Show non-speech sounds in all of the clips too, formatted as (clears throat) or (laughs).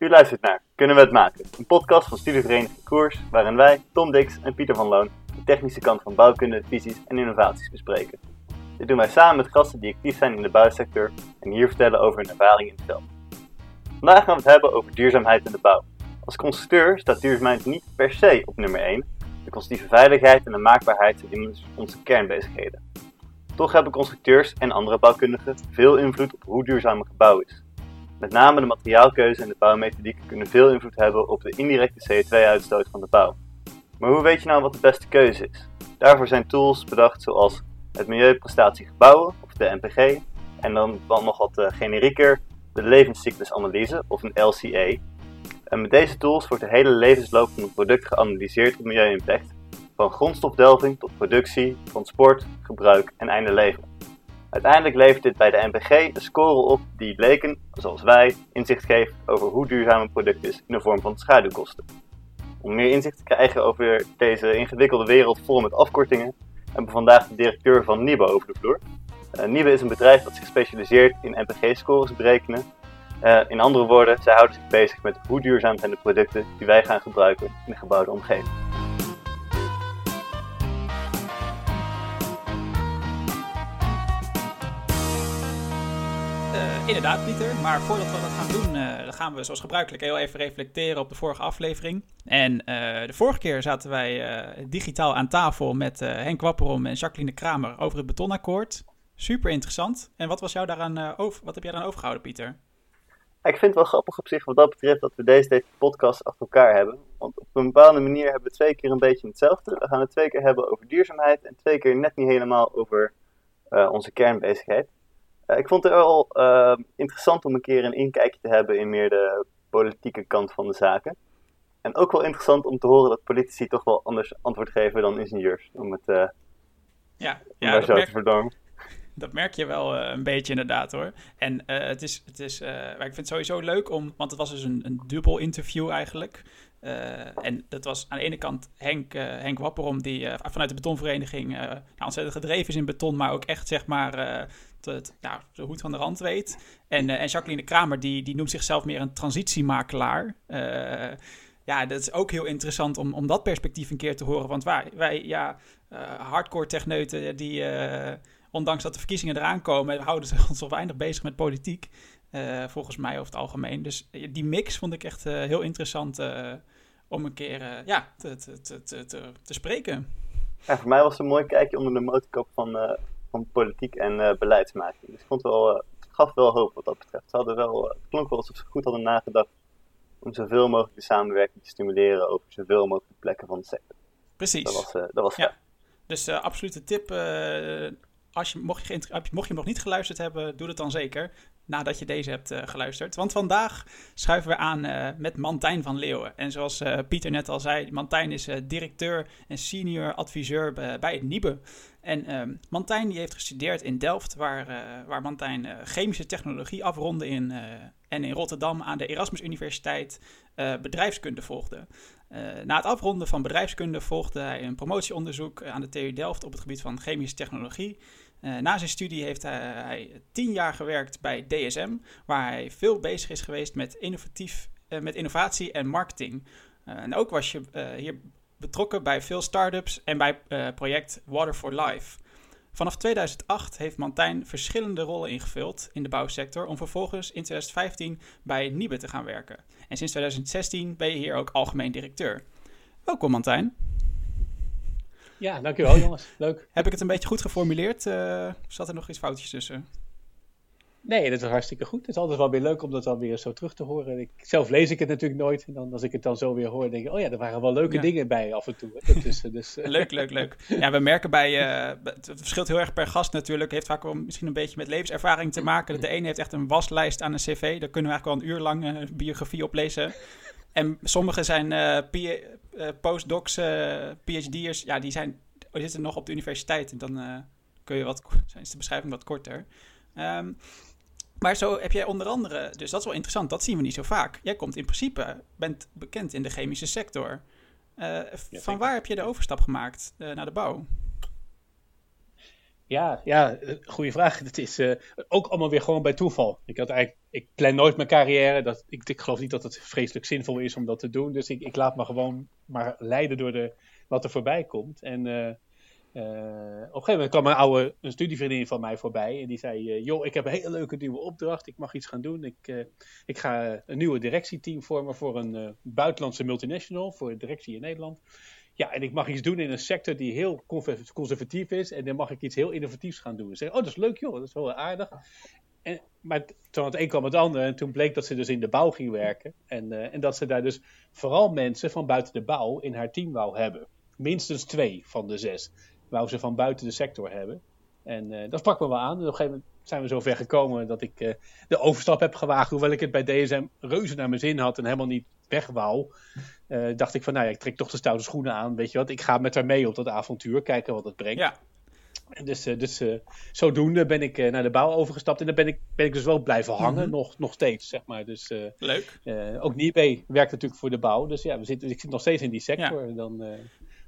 U luistert naar Kunnen we het maken? Een podcast van Studievereniging Koers, waarin wij, Tom Dix en Pieter van Loon, de technische kant van bouwkunde, visies en innovaties bespreken. Dit doen wij samen met gasten die actief zijn in de bouwsector en hier vertellen over hun ervaring in het veld. Vandaag gaan we het hebben over duurzaamheid in de bouw. Als constructeur staat duurzaamheid niet per se op nummer 1. De constructieve veiligheid en de maakbaarheid zijn onze kernbezigheden. Toch hebben constructeurs en andere bouwkundigen veel invloed op hoe duurzaam een gebouw is. Met name de materiaalkeuze en de bouwmethodiek kunnen veel invloed hebben op de indirecte CO2-uitstoot van de bouw. Maar hoe weet je nou wat de beste keuze is? Daarvoor zijn tools bedacht zoals het Milieuprestatie Gebouwen, of de MPG, en dan, dan nog wat uh, generieker, de levenscyclusanalyse, of een LCA. En met deze tools wordt de hele levensloop van een product geanalyseerd op milieu-impact, van grondstofdelving tot productie, transport, gebruik en einde leven. Uiteindelijk levert dit bij de NPG een score op die bleken, zoals wij, inzicht geeft over hoe duurzaam een product is in de vorm van schaduwkosten. Om meer inzicht te krijgen over deze ingewikkelde wereld vol met afkortingen, hebben we vandaag de directeur van Nibe over de vloer. Uh, Nibe is een bedrijf dat zich specialiseert in NPG-scores berekenen. Uh, in andere woorden, zij houden zich bezig met hoe duurzaam zijn de producten die wij gaan gebruiken in de gebouwde omgeving. Inderdaad, Pieter. Maar voordat we dat gaan doen, dan gaan we zoals gebruikelijk heel even reflecteren op de vorige aflevering. En uh, de vorige keer zaten wij digitaal aan tafel met Henk Wapperom en Jacqueline Kramer over het betonakkoord. Super interessant. En wat was jou daaraan over, wat heb jij daaraan overgehouden, Pieter? Ik vind het wel grappig op zich wat dat betreft dat we deze, deze podcast achter elkaar hebben. Want op een bepaalde manier hebben we twee keer een beetje hetzelfde. We gaan het twee keer hebben over duurzaamheid en twee keer net niet helemaal over onze kernbezigheid. Uh, ik vond het wel uh, interessant om een keer een inkijkje te hebben in meer de politieke kant van de zaken. En ook wel interessant om te horen dat politici toch wel anders antwoord geven dan ingenieurs. Om het uh, ja, ja, zo merk, te verdomen. Dat merk je wel een beetje inderdaad hoor. En het is, het is ik vind het sowieso leuk om, want het was dus een, een dubbel interview eigenlijk. Uh, en dat was aan de ene kant Henk, uh, Henk Wapperom, die uh, vanuit de betonvereniging nou, ontzettend gedreven is in beton, maar ook echt zeg maar het, ja, zo goed van de rand weet. En, en Jacqueline Kramer, die, die noemt zichzelf meer een transitiemakelaar. ja, dat is ook heel interessant om, om dat perspectief een keer te horen. Want wij, wij ja, hardcore techneuten, die ondanks dat de verkiezingen eraan komen, houden ze ons (laughs) al weinig bezig met politiek. Uh, volgens mij over het algemeen. Dus die mix vond ik echt uh, heel interessant uh, om een keer ja, te, te, te, te, te spreken. Voor mij was het een mooi kijkje onder de motorkap van, van politiek en beleidsmaking. Dus ik vond het wel, het gaf wel hoop wat dat betreft. Ze hadden wel, het klonk wel alsof ze goed hadden nagedacht om zoveel mogelijk de samenwerking te stimuleren over zoveel mogelijk plekken van de sector. Precies. Dat was, dat was ja. Dus absolute tip als je, mocht, je, mocht je hem nog niet geluisterd hebben, doe het dan zeker nadat je deze hebt uh, geluisterd. Want vandaag schuiven we aan uh, met Mantijn van Leeuwen. En zoals uh, Pieter net al zei, Mantijn is directeur en senior adviseur bij het NIBE. En ehm, Mantijn die heeft gestudeerd in Delft, waar, waar Mantijn chemische technologie afronde in, en in Rotterdam aan de Erasmus Universiteit bedrijfskunde volgde. na het afronden van bedrijfskunde volgde hij een promotieonderzoek aan de TU Delft op het gebied van chemische technologie. Uh, na zijn studie heeft hij, hij, tien jaar gewerkt bij DSM, waar hij veel bezig is geweest met, innovatief, uh, met innovatie en marketing. Uh, en ook was je hier betrokken bij veel start-ups en bij het project Water for Life. Vanaf 2008 heeft Mantijn verschillende rollen ingevuld in de bouwsector om vervolgens in 2015 bij Nibe te gaan werken. En sinds 2016 ben je hier ook algemeen directeur. Welkom Mantijn. Ja, dankjewel (laughs) jongens. Leuk. Heb ik het een beetje goed geformuleerd? Uh, zat er nog iets foutjes tussen? Nee, dat is hartstikke goed. Het is altijd wel weer leuk om dat dan weer zo terug te horen. Ik, zelf lees ik het natuurlijk nooit. En dan, als ik het dan zo weer hoor, denk ik, oh ja, er waren wel leuke ja. dingen bij af en toe. Tussen, dus, uh... (laughs) Leuk, leuk, leuk. Ja, we merken bij, uh, het verschilt heel erg per gast natuurlijk. heeft vaak wel misschien een beetje met levenservaring te maken. De ene heeft echt een waslijst aan een cv. Daar kunnen we eigenlijk wel een uur lang een biografie op lezen. En sommige zijn uh, postdocs, PhD'ers, ja, die, zijn, die zitten nog op de universiteit. En dan kun je wat, is de beschrijving wat korter. Um, maar zo heb jij onder andere, dus dat is wel interessant, dat zien we niet zo vaak. Jij komt in principe, bent bekend in de chemische sector. Uh, van waar heb je de overstap gemaakt uh, naar de bouw? Ja, ja, goede vraag. (laughs) Het is uh, ook allemaal weer gewoon bij toeval. Ik, had eigenlijk, ik plan nooit mijn carrière. Dat, ik, ik geloof niet dat het vreselijk zinvol is om dat te doen. Dus ik, ik laat me gewoon maar leiden door de, wat er voorbij komt. En op een gegeven moment kwam een oude een studievriendin van mij voorbij. En die zei, joh, ik heb een hele leuke nieuwe opdracht. Ik mag iets gaan doen. Ik, ik ga een nieuwe directieteam vormen voor een buitenlandse multinational. Voor directie in Nederland. Ja, en ik mag iets doen in een sector die heel conservatief is. En dan mag ik iets heel innovatiefs gaan doen. Zeg, oh, dat is leuk joh, dat is wel aardig. En, maar toen het een kwam het ander. En toen bleek dat ze dus in de bouw ging werken. En, en dat ze daar dus vooral mensen van buiten de bouw in haar team wou hebben. Minstens twee van de zes wou ze van buiten de sector hebben. En uh, dat sprak me wel aan. En op een gegeven moment zijn we zover gekomen dat ik uh, de overstap heb gewaagd. Hoewel ik het bij DSM reuze naar mijn zin had en helemaal niet weg wou. Uh, dacht ik van, nou ja, ik trek toch de stoute schoenen aan. Weet je wat, ik ga met haar mee op dat avontuur. Kijken wat het brengt. Ja. En dus, dus zodoende ben ik naar de bouw overgestapt. En dan ben ik, ben ik dus wel blijven hangen, mm -hmm. nog, nog steeds, zeg maar. Dus, Leuk. ook Nibé werkt natuurlijk voor de bouw. Dus ja, we zitten, ik zit nog steeds in die sector. Ja. Dan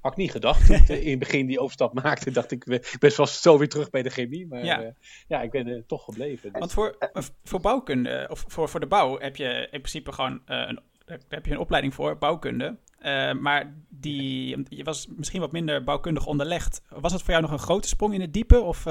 had ik niet gedacht. Toen ik in het begin die overstap maakte, dacht ik, ik ben vast zo weer terug bij de chemie. Maar ja, uh, ja ik ben er toch gebleven. Dus. Want voor, voor bouwkunde, of voor, voor de bouw, heb je in principe gewoon uh, een, heb je een opleiding voor, bouwkunde. Uh, maar die, je was misschien wat minder bouwkundig onderlegd. Was het voor jou nog een grote sprong in het diepe? Of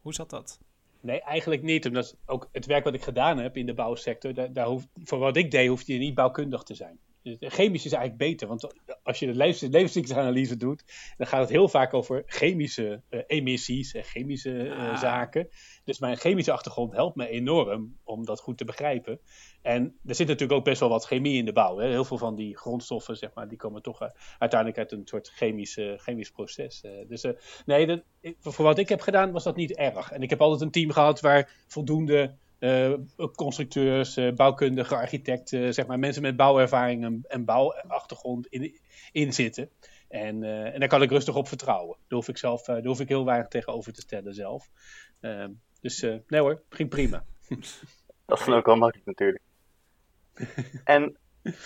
hoe zat dat? Nee, eigenlijk niet. Omdat ook het werk wat ik gedaan heb in de bouwsector, daar, daar hoeft, voor wat ik deed, hoefde je niet bouwkundig te zijn. Chemisch is eigenlijk beter, want als je de levens, levenscyclusanalyse doet, dan gaat het heel vaak over chemische uh, emissies en chemische uh, ah. zaken. Dus mijn chemische achtergrond helpt me enorm om dat goed te begrijpen. En er zit natuurlijk ook best wel wat chemie in de bouw. Hè? Heel veel van die grondstoffen, zeg maar, die komen toch uh, uiteindelijk uit een soort chemisch, chemisch proces. dus nee, dat, voor wat ik heb gedaan was dat niet erg. En ik heb altijd een team gehad waar voldoende constructeurs, uh, bouwkundigen, architecten, zeg maar mensen met bouwervaring en, en bouwachtergrond in, in zitten. En, uh, en daar kan ik rustig op vertrouwen. Daar hoef ik, zelf, daar hoef ik heel weinig tegenover te stellen zelf. dus nee hoor, ging prima. (laughs) Dat is dan ook wel makkelijk natuurlijk. en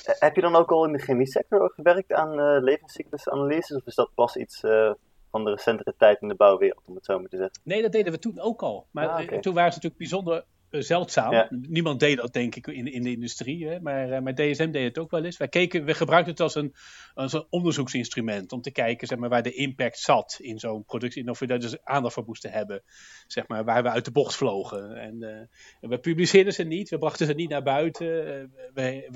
heb je dan ook al in de chemie sector gewerkt aan levenscyclusanalyses? Of is dat pas iets van de recentere tijd in de bouwwereld, om het zo maar te zeggen? Nee, dat deden we toen ook al. Maar ah, okay. toen waren ze natuurlijk bijzonder zeldzaam. Ja. Niemand deed dat, denk ik, in, in de industrie. Hè? Maar, uh, maar DSM deed het ook wel eens. Wij, keken, we gebruikten het als een, als een onderzoeksinstrument. Om te kijken zeg maar, waar de impact zat in zo'n productie. En of we daar dus aandacht voor moesten hebben. Zeg maar, waar we uit de bocht vlogen. En, uh, we publiceerden ze niet. We brachten ze niet naar buiten. Uh, we,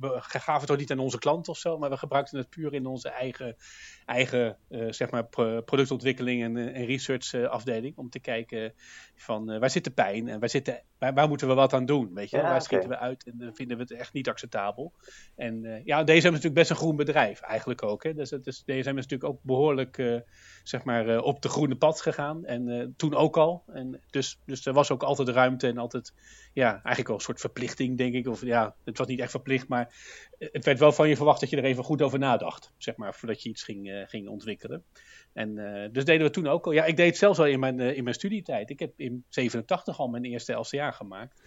we, gaven het ook niet aan onze klant of zo. Maar we gebruikten het puur in onze eigen, eigen zeg maar, productontwikkeling en, en research afdeling. Om te kijken van waar zit de pijn en waar zit de waar, waar, moeten we wat aan doen? Weet je? Ja, waar okay. schieten we uit en uh, vinden we het echt niet acceptabel? En uh, ja, DSM is natuurlijk best een groen bedrijf, eigenlijk ook. Hè? Dus, dus DSM is natuurlijk ook behoorlijk uh, zeg maar, op de groene pad gegaan. En toen ook al. En dus, dus er was ook altijd ruimte en altijd, ja, eigenlijk wel een soort verplichting, denk ik. Of ja, het was niet echt verplicht, maar het werd wel van je verwacht dat je er even goed over nadacht, zeg maar, voordat je iets ging, ging ontwikkelen. En dus deden we toen ook al. Ja, ik deed het zelfs al in mijn, in mijn studietijd. Ik heb in 87 al mijn eerste LCA gemaakt.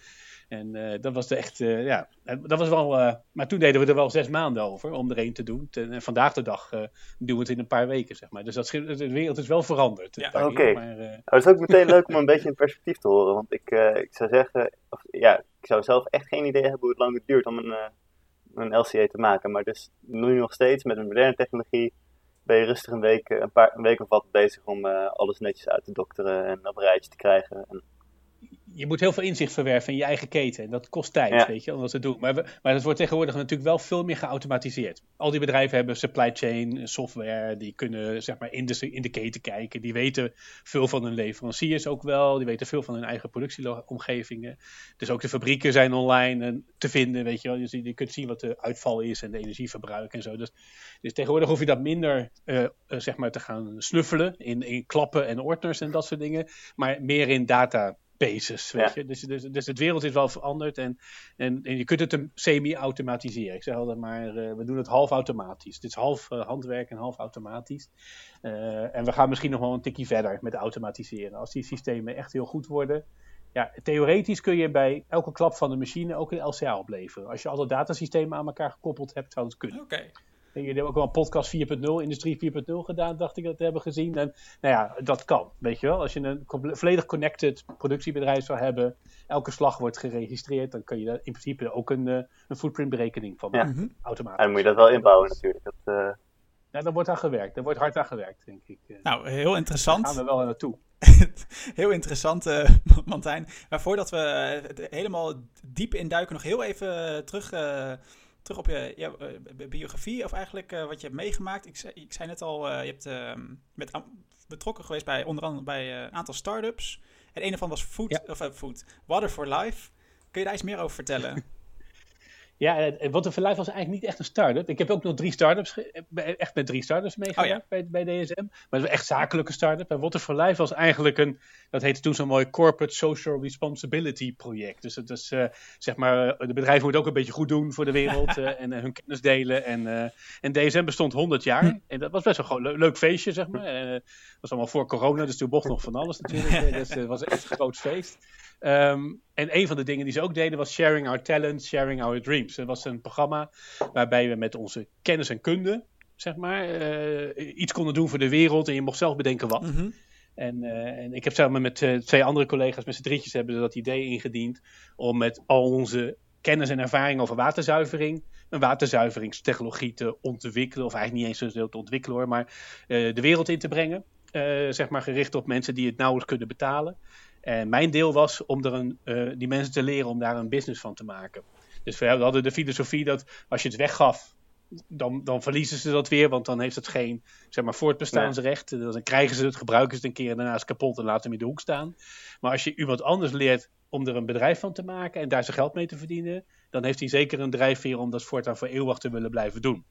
En uh, dat was echt, ja, dat was wel, maar toen deden we er wel zes maanden over om er een te doen. En vandaag de dag doen we het in een paar weken, zeg maar. Dus dat, de wereld is wel veranderd. Ja, Oké. Okay. Maar, het is ook meteen leuk om een (laughs) beetje in perspectief te horen. Want ik, ik zou zeggen, of, ja, ik zou zelf echt geen idee hebben hoe het lang het duurt om een, een LCA te maken. Maar dus nu nog steeds met een moderne technologie ben je rustig een week, een, paar, een week of wat bezig om uh, alles netjes uit te dokteren en op een rijtje te krijgen. En... Je moet heel veel inzicht verwerven in je eigen keten. En dat kost tijd, ja. weet je, om dat te doen. Maar, we, maar dat wordt tegenwoordig natuurlijk wel veel meer geautomatiseerd. Al die bedrijven hebben supply chain software. Die kunnen zeg maar in de, in de keten kijken. Die weten veel van hun leveranciers ook wel. Die weten veel van hun eigen productieomgevingen. Dus ook de fabrieken zijn online te vinden, weet je wel. Dus je kunt zien wat de uitval is en de energieverbruik en zo. Dus, dus tegenwoordig hoef je dat minder uh, uh, zeg maar te gaan snuffelen in, in klappen en ordners en dat soort dingen. Maar meer in data basis. Weet ja. je? Dus, dus, dus het wereld is wel veranderd en, en, en je kunt het semi-automatiseren. Ik zeg altijd maar, uh, we doen het half automatisch. Dit is half uh, handwerk en half automatisch. Uh, en we gaan misschien nog wel een tikje verder met automatiseren. Als die systemen echt heel goed worden. Ja, theoretisch kun je bij elke klap van de machine ook een LCA opleveren. Als je alle datasystemen aan elkaar gekoppeld hebt, zou het kunnen. Oké. Jullie hebben ook wel een podcast 4.0, Industrie 4.0 gedaan, dacht ik dat te hebben gezien. En nou ja, dat kan, weet je wel. Als je een volledig connected productiebedrijf zou hebben, elke slag wordt geregistreerd, dan kun je daar in principe ook een, een footprintberekening van maken, ja. automatisch. En dan moet je dat wel inbouwen natuurlijk. Dat, ja, daar wordt aan gewerkt. Daar wordt hard aan gewerkt, denk ik. Nou, heel interessant. Daar gaan we wel naartoe. (laughs) heel interessant, uh, Martijn. Maar voordat we helemaal diep induiken, nog heel even terug, uh, terug op je ja, biografie. Of eigenlijk wat je hebt meegemaakt. Ik zei, ik zei net al, je hebt ehm, met, betrokken geweest bij onder andere bij een aantal start-ups. En een ervan was Food, ja. of, food, Water for Life. Kun je daar iets meer over vertellen? (laughs) Ja, Water for Life was eigenlijk niet echt een start-up. Ik heb ook nog drie start-ups, echt met drie start-ups meegewerkt oh, bij, bij DSM. Maar het was echt zakelijke start-up. En Water for Life was eigenlijk een, dat heette toen zo'n mooi Corporate Social Responsibility project. Dus het is, uh, zeg maar, de bedrijven moeten ook een beetje goed doen voor de wereld uh, (laughs) en uh, hun kennis delen. En, en DSM bestond 100 jaar. Hm. En dat was best wel een leuk feestje, zeg maar. Het was allemaal voor corona, dus toen bocht nog van alles natuurlijk. (laughs) dus het was echt een groot feest. Um, en een van de dingen die ze ook deden was Sharing Our Talents, Sharing Our Dreams. Dat was een programma waarbij we met onze kennis en kunde, zeg maar, uh, iets konden doen voor de wereld. En je mocht zelf bedenken wat. Mm -hmm. en, uh, en, ik heb samen met uh, twee andere collega's, met z'n drietjes, hebben we dat idee ingediend. Om met al onze kennis en ervaring over waterzuivering, een waterzuiveringstechnologie te ontwikkelen. Of eigenlijk niet eens zo te ontwikkelen hoor, maar de wereld in te brengen. zeg maar gericht op mensen die het nauwelijks kunnen betalen. En mijn deel was om er een, uh, die mensen te leren om daar een business van te maken. Dus we hadden de filosofie dat als je het weggaf, dan, dan verliezen ze dat weer, want dan heeft het geen zeg maar, voortbestaansrecht. Dan krijgen ze het, gebruiken ze het een keer en daarna is het kapot en laten hem in de hoek staan. Maar als je iemand anders leert om er een bedrijf van te maken en daar zijn geld mee te verdienen, dan heeft hij zeker een drijfveer om dat voortaan voor eeuwig te willen blijven doen.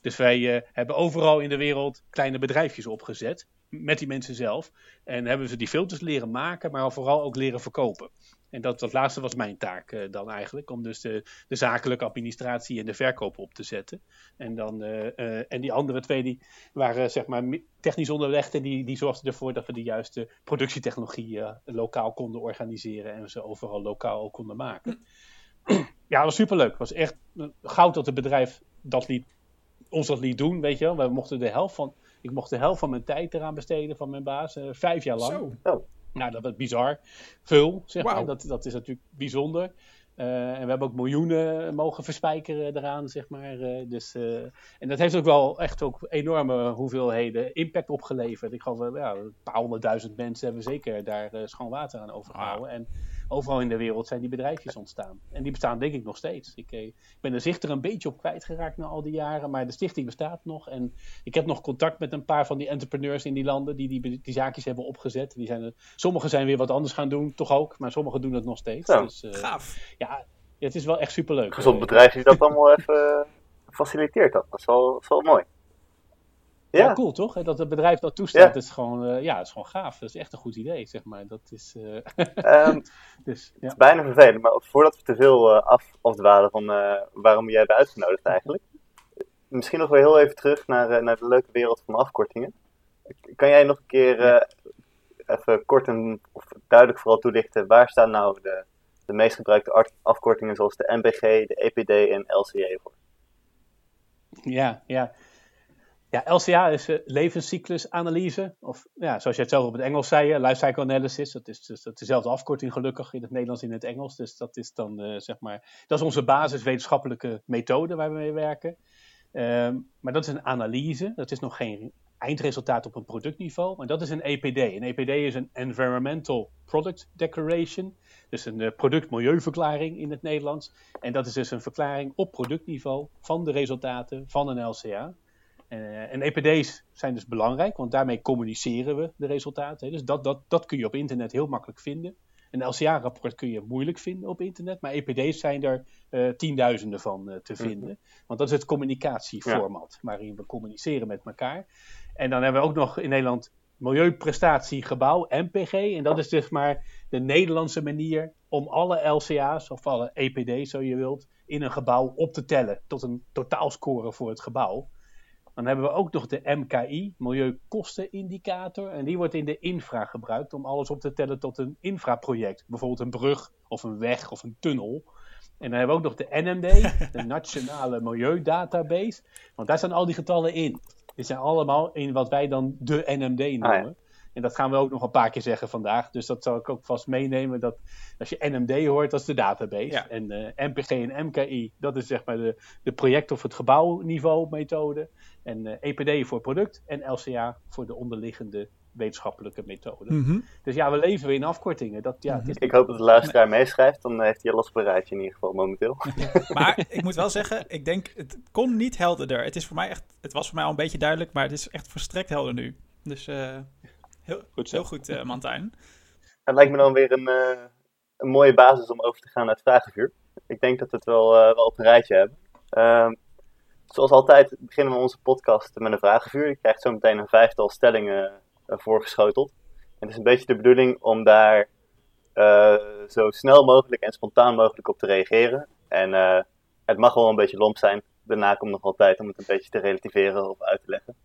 Dus wij uh, hebben overal in de wereld kleine bedrijfjes opgezet met die mensen zelf. En hebben ze die filters leren maken, maar vooral ook leren verkopen. En dat, dat laatste was mijn taak uh, dan eigenlijk, om dus de, de zakelijke administratie en de verkoop op te zetten. En, dan, uh, uh, en die andere twee die waren zeg maar technisch onderlegd en die, die zorgden ervoor dat we de juiste productietechnologie lokaal konden organiseren en ze overal lokaal ook konden maken. (clears throat) Ja, dat was superleuk. Het was echt goud dat het bedrijf dat liet, ons dat liet doen, weet je wel. We mochten de helft van, ik mocht de helft van mijn tijd eraan besteden van mijn baas, uh, vijf jaar lang. Zo. Oh. Nou, dat was bizar. Veel, zeg wow. maar. Dat, dat is natuurlijk bijzonder. Uh, en we hebben ook miljoenen mogen verspijkeren eraan, zeg maar. Uh, dus, uh, en dat heeft ook wel echt ook enorme hoeveelheden impact opgeleverd. Ik geloof, ja, een paar honderdduizend mensen hebben zeker daar schoon water aan overgehouden. En overal in de wereld zijn die bedrijfjes ontstaan. En die bestaan denk ik nog steeds. Ik, eh, ik ben er een beetje op kwijtgeraakt na al die jaren, maar de stichting bestaat nog. En ik heb nog contact met een paar van die entrepreneurs in die landen die die, die zaakjes hebben opgezet. Die zijn er, sommigen zijn weer wat anders gaan doen, toch ook, maar sommigen doen het nog steeds. Ja, dus, uh, gaaf. Ja, het is wel echt superleuk. Gezond bedrijf die dat allemaal even faciliteert. Dat. dat is wel, is wel mooi. Ja. ja. cool toch? Dat het bedrijf dat toestaat, ja. is gewoon, uh, ja, is gewoon gaaf. Dat is echt een goed idee, zeg maar. Dat is, uh... um, (laughs) dus, ja. Het is bijna vervelend, maar voordat we te veel uh, af, afdwalen van waarom jij bent uitgenodigd eigenlijk. Misschien nog weer heel even terug naar, naar de leuke wereld van afkortingen. Kan jij nog een keer even kort en of duidelijk vooral toelichten, waar staan nou de, de meest gebruikte afkortingen zoals de MBG, de EPD en LCA voor? Ja, ja. Ja, LCA is uh, levenscyclusanalyse. Of ja, zoals je het zelf op het Engels zei, life cycle analysis. Dat is dus dat dezelfde afkorting gelukkig in het Nederlands en in het Engels. Dus dat is dan uh, zeg maar, dat is onze basiswetenschappelijke methode waar we mee werken. Um, maar dat is een analyse. Dat is nog geen eindresultaat op een productniveau. Maar dat is een EPD. Een EPD is een Environmental Product Declaration. Dus een product-milieuverklaring in het Nederlands. En dat is dus een verklaring op productniveau van de resultaten van een LCA. En EPD's zijn dus belangrijk, want daarmee communiceren we de resultaten. Dus dat, dat, dat kun je op internet heel makkelijk vinden. Een LCA-rapport kun je moeilijk vinden op internet, maar EPD's zijn er uh, tienduizenden van uh, te mhm. vinden. Want dat is het communicatieformat waarin we communiceren met elkaar. En dan hebben we ook nog in Nederland Milieuprestatiegebouw, MPG. En dat is dus maar de Nederlandse manier om alle LCA's, of alle EPD's zo je wilt, in een gebouw op te tellen tot een totaalscore voor het gebouw. Dan hebben we ook nog de MKI, Milieukostenindicator. En die wordt in de infra gebruikt om alles op te tellen tot een infraproject. Bijvoorbeeld een brug of een weg of een tunnel. En dan hebben we ook nog de NMD, de (laughs) Nationale Milieudatabase. Want daar staan al die getallen in. Dit zijn allemaal in wat wij dan de NMD ah, noemen. En dat gaan we ook nog een paar keer zeggen vandaag. Dus dat zal ik ook vast meenemen. Dat als je NMD hoort, dat is de database. En uh, eh, MPG en MKI, dat is zeg maar de, de project- of het gebouwniveau methode. En uh, eh, EPD voor product. En LCA voor de onderliggende wetenschappelijke methode. Mhm. Dus ja, we leven weer in afkortingen. Dat, ja. Ik hoop dat de luisteraar meeschrijft, dan heeft hij alles op in ieder geval momenteel. (laughs) maar ik moet wel zeggen, ik denk, het kon niet helderder. Het, is voor mij echt, het was voor mij al een beetje duidelijk, maar het is echt verstrekt helder nu. Dus uh, heel goed, heel goed uh, Mantijn. Het lijkt me dan weer een, uh, een mooie basis om over te gaan naar het vragenvuur. Ik denk dat we het wel, wel op een rijtje hebben. Ehm, zoals altijd beginnen we onze podcast met een vragenvuur. Je krijgt zo meteen een vijftal stellingen eh, voorgeschoteld. En het is een beetje de bedoeling om daar eh, zo snel mogelijk en spontaan mogelijk op te reageren. En eh, het mag wel een beetje lomp zijn. Daarna komt nog wel tijd om het een beetje te relativeren of uit te leggen.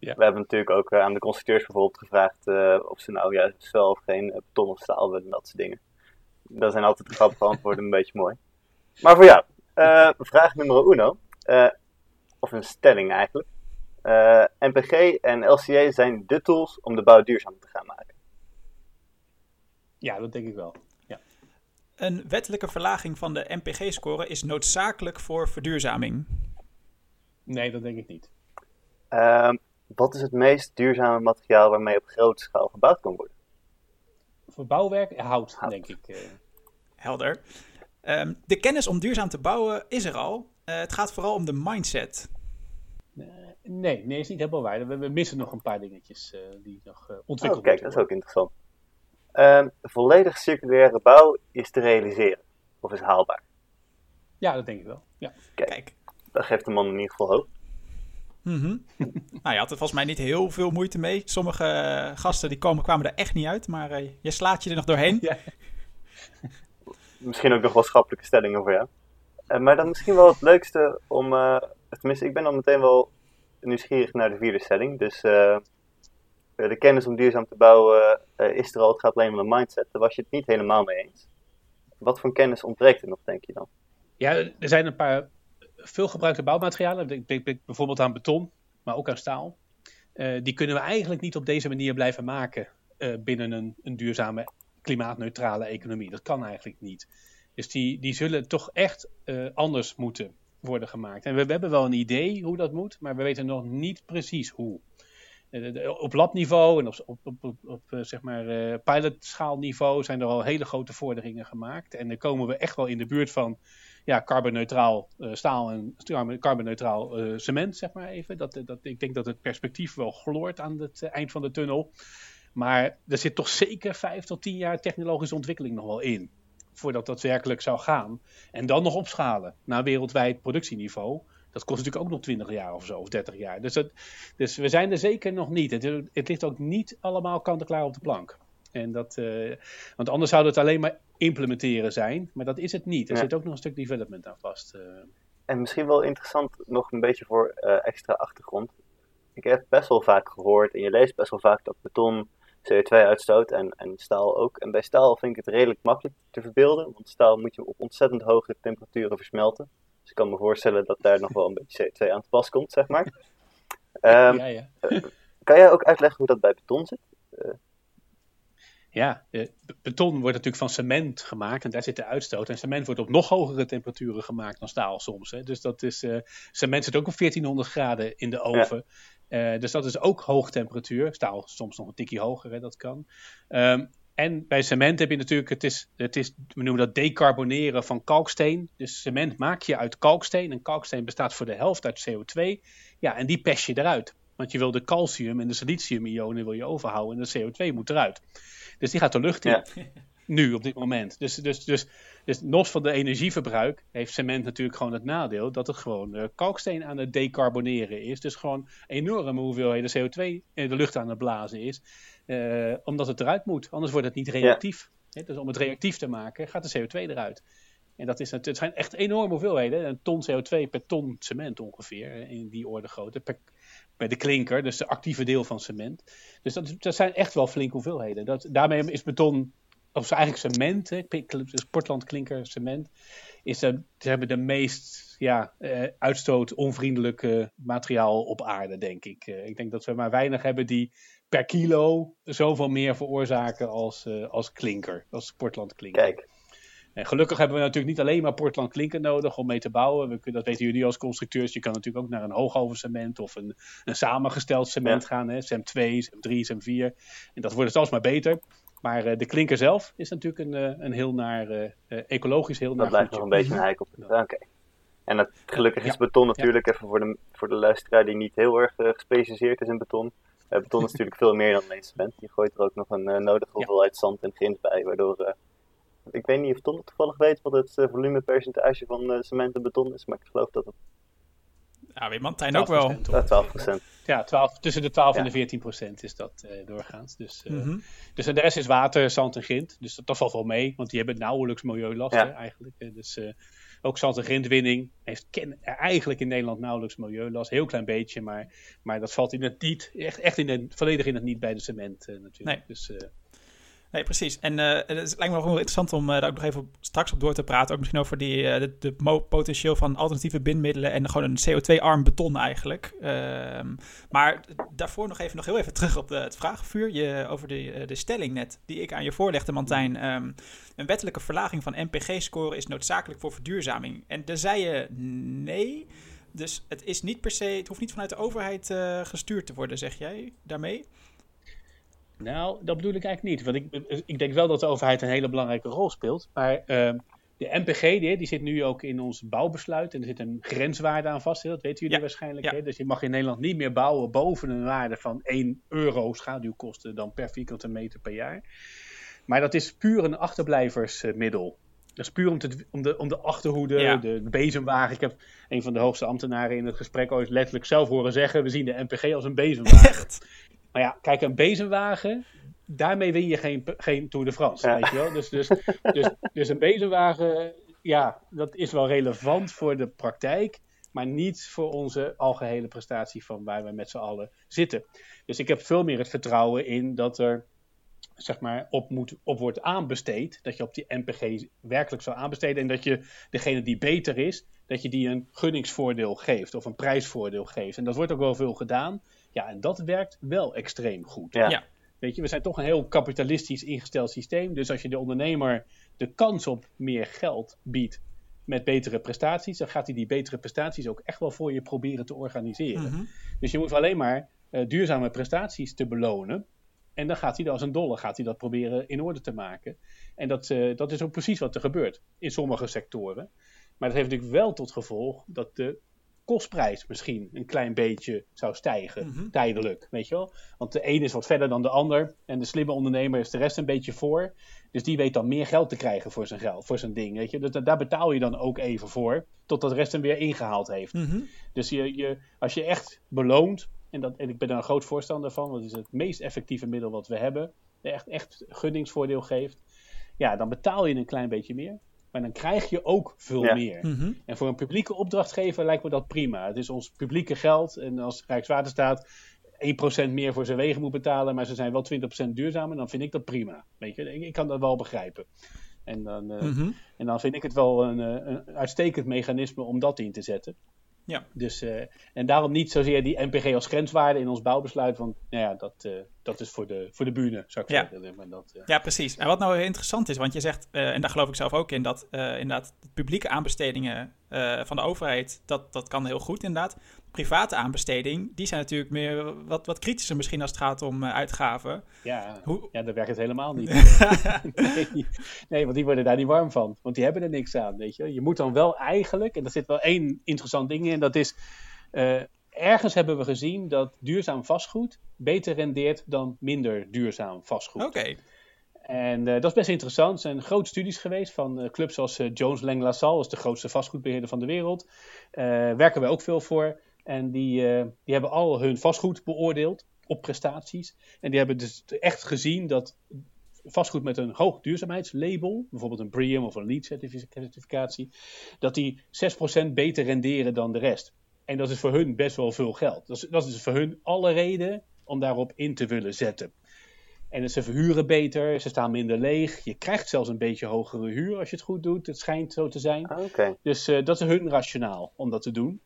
We hebben natuurlijk ook aan de constructeurs bijvoorbeeld gevraagd of ze nou juist wel of geen beton of staal willen, dat soort dingen. Dat zijn altijd de grappige antwoorden een (laughs) beetje mooi. Maar voor jou, vraag nummer uno. of een stelling eigenlijk. Uh, eh, NPG en LCA zijn de tools om de bouw duurzaam te gaan maken. Ja, dat denk ik wel. Ja. Een wettelijke verlaging van de NPG-score is noodzakelijk voor verduurzaming. Nee, dat denk ik niet. Uh, wat is het meest duurzame materiaal waarmee op grote schaal gebouwd kan worden? Voor bouwwerk? Hout, denk ik. Uh... Helder. Um, de kennis om duurzaam te bouwen is er al. Uh, het gaat vooral om de mindset. Nee, nee, is niet helemaal waar. We, we missen nog een paar dingetjes uh, die nog uh, ontwikkeld oh, kijk, dat is ook interessant. Um, volledig circulaire bouw is te realiseren. Of is haalbaar? Ja, dat denk ik wel. Ja. Kijk, dat geeft de man in ieder geval hoop. Mm -hmm. nou, je had er volgens mij niet heel veel moeite mee. Sommige uh, gasten die komen, kwamen er echt niet uit, maar je slaat je er nog doorheen. Ja. (laughs) misschien ook nog wel schappelijke stellingen voor jou. maar dan misschien wel het leukste om, tenminste ik ben dan meteen wel nieuwsgierig naar de vierde stelling. Dus uh, de kennis om duurzaam te bouwen uh, is er al. Het gaat alleen om de mindset. Daar was je het niet helemaal mee eens. Wat voor kennis ontbreekt er nog, denk je dan? Ja, er zijn een paar veelgebruikte bouwmaterialen. Ik denk bijvoorbeeld aan beton, maar ook aan staal. Uh, die kunnen we eigenlijk niet op deze manier blijven maken binnen een, een duurzame, klimaatneutrale economie. Dat kan eigenlijk niet. Dus die, die zullen toch echt anders moeten worden gemaakt. En we, hebben wel een idee hoe dat moet, maar we weten nog niet precies hoe. Eh, op labniveau en op, op, op, eh, zeg maar pilotschaalniveau zijn er al hele grote vorderingen gemaakt. En dan komen we echt wel in de buurt van ja, carbonneutraal uh, staal en carbonneutraal cement, zeg maar even. Dat, dat, ik denk dat het perspectief wel gloort aan het eind van de tunnel. Maar er zit toch zeker vijf tot tien jaar technologische ontwikkeling nog wel in voordat dat werkelijk zou gaan. En dan nog opschalen naar wereldwijd productieniveau. Dat kost natuurlijk ook nog 20 jaar of zo, of 30 jaar. Dus, het, dus we zijn er zeker nog niet. Het, het ligt ook niet allemaal kant-en-klaar op de plank. En dat, uh, want anders zou het alleen maar implementeren zijn. Maar dat is het niet. Er zit ook nog een stuk development aan vast. Uh. En misschien wel interessant, nog een beetje voor uh, extra achtergrond. Ik heb best wel vaak gehoord, en je leest best wel vaak dat beton CO2-uitstoot en, en staal ook. En bij staal vind ik het redelijk makkelijk te verbeelden, want staal moet je op ontzettend hoge temperaturen versmelten. Dus ik kan me voorstellen dat daar nog wel een beetje CO2 aan te pas komt, zeg maar. Um, (laughs) ja, ja. Eh, kan jij ook uitleggen hoe dat bij beton zit? Ja, uh, beton wordt natuurlijk van cement gemaakt en daar zit de uitstoot. En cement wordt op nog hogere temperaturen gemaakt dan staal soms. Hè. Dus dat is, uh, cement zit ook op 1400 graden in de oven. Uh, dus dat is ook hoog temperatuur. Staal soms nog een tikje hoger, hè, dat kan. Um, en bij cement heb je natuurlijk, het is, het is, we noemen dat decarboneren van kalksteen. Dus cement maak je uit kalksteen. En kalksteen bestaat voor de helft uit CO2. Ja, en die pers je eruit. Want je wil de calcium en de silicium-ionen wil je overhouden en de CO2 moet eruit. Dus die gaat de lucht in. Ja. (laughs) Nu, op dit moment. Dus, dus, dus, dus los van de energieverbruik heeft cement natuurlijk gewoon het nadeel dat het gewoon uh, kalksteen aan het decarboneren is. Dus gewoon enorme hoeveelheden CO2 in de lucht aan het blazen is. Uh, omdat het eruit moet. Anders wordt het niet reactief. dus om het reactief te maken gaat de CO2 eruit. En dat is, het zijn echt enorme hoeveelheden. Een ton CO2 per ton cement ongeveer. In die orde grootte. Per, bij de klinker, dus de actieve deel van cement. Dus dat, zijn echt wel flinke hoeveelheden. Dat, daarmee is beton of eigenlijk cement, hè, Portland klinker cement, is ze hebben de meest ja, uh, uitstoot onvriendelijke materiaal op aarde, denk ik. Uh, ik denk dat we maar weinig hebben die per kilo zoveel meer veroorzaken als, uh, als klinker, als Portland klinker. Kijk. En gelukkig hebben we natuurlijk niet alleen maar Portland klinker nodig om mee te bouwen. We dat weten jullie als constructeurs. Je kan natuurlijk ook naar een hoogovercement of een, een samengesteld cement gaan. Hè? SEM 2, SEM 3, SEM 4. En dat wordt zelfs maar beter. Maar uh, de klinker zelf is natuurlijk een, uh, een heel naar, uh, ecologisch heel naar Dat blijft nog een beetje een heikel. Oké. Okay. En het, gelukkig is beton natuurlijk, even voor de, voor de luisteraar die niet heel erg gespecialiseerd is in beton. beton is natuurlijk veel meer dan alleen cement. Je gooit er ook nog een nodige hoeveelheid zand en grind bij, waardoor... ik weet niet of Ton toevallig weet wat het volumepercentage van cement en beton is, maar ik geloof dat het ja, weet Mantijn ook wel. Ja, 12 procent. Ja, 12, tussen de 12 en de 14 procent is dat uh, doorgaans. Dus, uh, mm -hmm. dus de rest is water, zand en grind. Dus dat, dat valt wel mee, want die hebben nauwelijks milieulast ja. eigenlijk. Dus uh, ook zand- en grindwinning heeft ken, eigenlijk in Nederland nauwelijks milieulast. Heel klein beetje, maar, maar dat valt in het niet, echt, echt in het, volledig in het niet bij de cement natuurlijk. Nee. Dus, Nee, precies. En uh, het lijkt me nog wel interessant om uh, daar ook nog even straks op door te praten. Ook misschien over die, uh, de, de potentieel van alternatieve bindmiddelen en gewoon een CO2-arm beton eigenlijk. Ehm, maar daarvoor nog even, nog heel even terug op de, het vragenvuur. Je, over de, de stelling net die ik aan je voorlegde, Mantijn. Um, een wettelijke verlaging van NPG-score is noodzakelijk voor verduurzaming. En daar zei je nee. Dus het is niet per se, het hoeft niet vanuit de overheid gestuurd te worden, zeg jij daarmee? Nou, dat bedoel ik eigenlijk niet. Want ik, ik denk wel dat de overheid een hele belangrijke rol speelt. Maar uh, de MPG, die, die, zit nu ook in ons bouwbesluit. En er zit een grenswaarde aan vast. Dat weten jullie ja. waarschijnlijk. Ja. Hè? Dus je mag in Nederland niet meer bouwen boven een waarde van 1 euro schaduwkosten dan per vierkante meter per jaar. Maar dat is puur een achterblijversmiddel. Dat is puur om, te, om, de, om de achterhoede, ja. de, de bezemwagen. Ik heb een van de hoogste ambtenaren in het gesprek ooit letterlijk zelf horen zeggen: We zien de MPG als een bezemwagen. Echt? Maar ja, kijk, een bezemwagen, daarmee win je geen, geen Tour de France, ja. weet je wel. Dus, dus, dus, dus een bezemwagen, ja, dat is wel relevant voor de praktijk, maar niet voor onze algehele prestatie van waar we met z'n allen zitten. Dus ik heb veel meer het vertrouwen in dat er zeg maar, op, moet, op wordt aanbesteed. Dat je op die NPG werkelijk zou aanbesteden. En dat je degene die beter is, dat je die een gunningsvoordeel geeft of een prijsvoordeel geeft. En dat wordt ook wel veel gedaan. Ja, en dat werkt wel extreem goed. Ja. Weet je, we zijn toch een heel kapitalistisch ingesteld systeem. Dus als je de ondernemer de kans op meer geld biedt met betere prestaties, dan gaat hij die betere prestaties ook echt wel voor je proberen te organiseren. Mhm. Dus je moet alleen maar uh, duurzame prestaties te belonen. En dan gaat hij als een dolle gaat hij dat proberen in orde te maken. En dat, uh, dat is ook precies wat er gebeurt in sommige sectoren. Maar dat heeft natuurlijk wel tot gevolg dat de kostprijs misschien een klein beetje zou stijgen, Mhm. tijdelijk, weet je wel. Want de een is wat verder dan de ander en de slimme ondernemer is de rest een beetje voor. Dus die weet dan meer geld te krijgen voor zijn geld, voor zijn ding, weet je. Dus da- daar betaal je dan ook even voor, totdat de rest hem weer ingehaald heeft. Mhm. Dus je, je, als je echt beloont, en, dat, en ik ben daar een groot voorstander van, want het is het meest effectieve middel wat we hebben, echt, echt gunningsvoordeel geeft, ja, dan betaal je een klein beetje meer. Maar dan krijg je ook veel Ja. meer. Mhm. En voor een publieke opdrachtgever lijkt me dat prima. Het is ons publieke geld. En als Rijkswaterstaat 1% meer voor zijn wegen moet betalen, maar ze zijn wel 20% duurzamer, dan vind ik dat prima. Weet je, ik, ik kan dat wel begrijpen. En dan, eh, Mhm. en dan vind ik het wel een, eh, een uitstekend mechanisme om dat in te zetten. Ja. Dus, eh, en daarom niet zozeer die NPG als grenswaarde in ons bouwbesluit, want nou ja, dat, eh, dat is voor de, voor de bühne, zou ik Ja. zeggen. Maar dat, eh, Ja, precies. En wat nou heel interessant is, want je zegt, en daar geloof ik zelf ook in, dat inderdaad publieke aanbestedingen van de overheid, dat, dat kan heel goed inderdaad. Private aanbesteding, die zijn natuurlijk meer wat, wat kritischer misschien als het gaat om eh, uitgaven. ja, Hoe- ja, dan werkt het helemaal niet. (laughs) nee, nee, want die worden daar niet warm van. Want die hebben er niks aan, weet je. Je moet dan wel eigenlijk, en er zit wel één interessant ding in, dat is... eh, ergens hebben we gezien dat duurzaam vastgoed beter rendeert dan minder duurzaam vastgoed. Oké. En eh, dat is best interessant. Er zijn grote studies geweest van clubs als eh, Jones Lang LaSalle, dat is de grootste vastgoedbeheerder van de wereld. Werken wij ook veel voor. En die, eh, die hebben al hun vastgoed beoordeeld op prestaties. En die hebben dus echt gezien dat vastgoed met een hoog duurzaamheidslabel, bijvoorbeeld een BREEAM of een LEED certifi- certificatie, dat die 6% beter renderen dan de rest. En dat is voor hun best wel veel geld. Dat is, dat is voor hun alle reden om daarop in te willen zetten. En ze verhuren beter, ze staan minder leeg. Je krijgt zelfs een beetje hogere huur als je het goed doet. Het schijnt zo te zijn. Ah, dus dat is hun rationaal om dat te doen.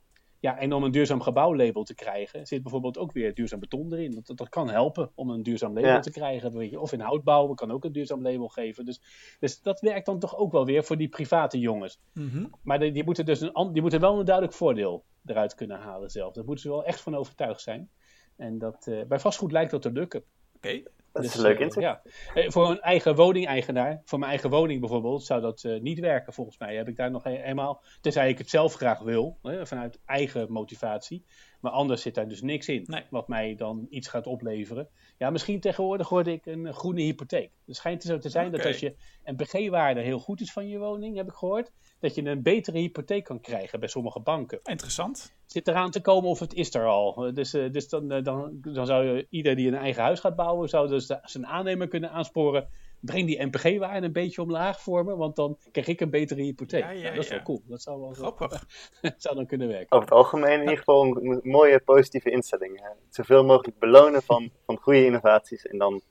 Ja, en om een duurzaam gebouwlabel te krijgen, zit bijvoorbeeld ook weer duurzaam beton erin. Dat, dat kan helpen om een duurzaam label te krijgen. Weet je. Of in houtbouw kan ook een duurzaam label geven. Dus, dus dat werkt dan toch ook wel weer voor die private jongens. Mhm. Maar die, die, moeten dus een, die moeten wel een duidelijk voordeel eruit kunnen halen zelf. Daar moeten ze wel echt van overtuigd zijn. En dat, uh, bij vastgoed lijkt dat te lukken. Oké. Dat is dus, een leuk eh, inzicht. ja. Eh, voor een eigen woningeigenaar, voor mijn eigen woning bijvoorbeeld, zou dat uh, niet werken volgens mij. Heb ik daar nog helemaal, tenzij ik het zelf graag wil, hè, vanuit eigen motivatie. Maar anders zit daar dus niks in, nee. wat mij dan iets gaat opleveren. Ja, misschien tegenwoordig hoorde ik een groene hypotheek. Het schijnt zo te zijn okay. dat als je een BG-waarde heel goed is van je woning, heb ik gehoord, dat je een betere hypotheek kan krijgen bij sommige banken. Interessant. Zit eraan te komen of het is er al. Dus, dus dan, dan, dan zou je, ieder die een eigen huis gaat bouwen, zou dus de, zijn aannemer kunnen aansporen. Breng die NPG-waarde een beetje omlaag voor me, want dan krijg ik een betere hypotheek. Ja, ja, dat is ja. wel cool. Dat zou wel Grappig. (laughs) zou dan kunnen werken. Over het algemeen in ieder geval een mooie positieve instelling. Hè. Zoveel mogelijk belonen van, van goede innovaties. En dan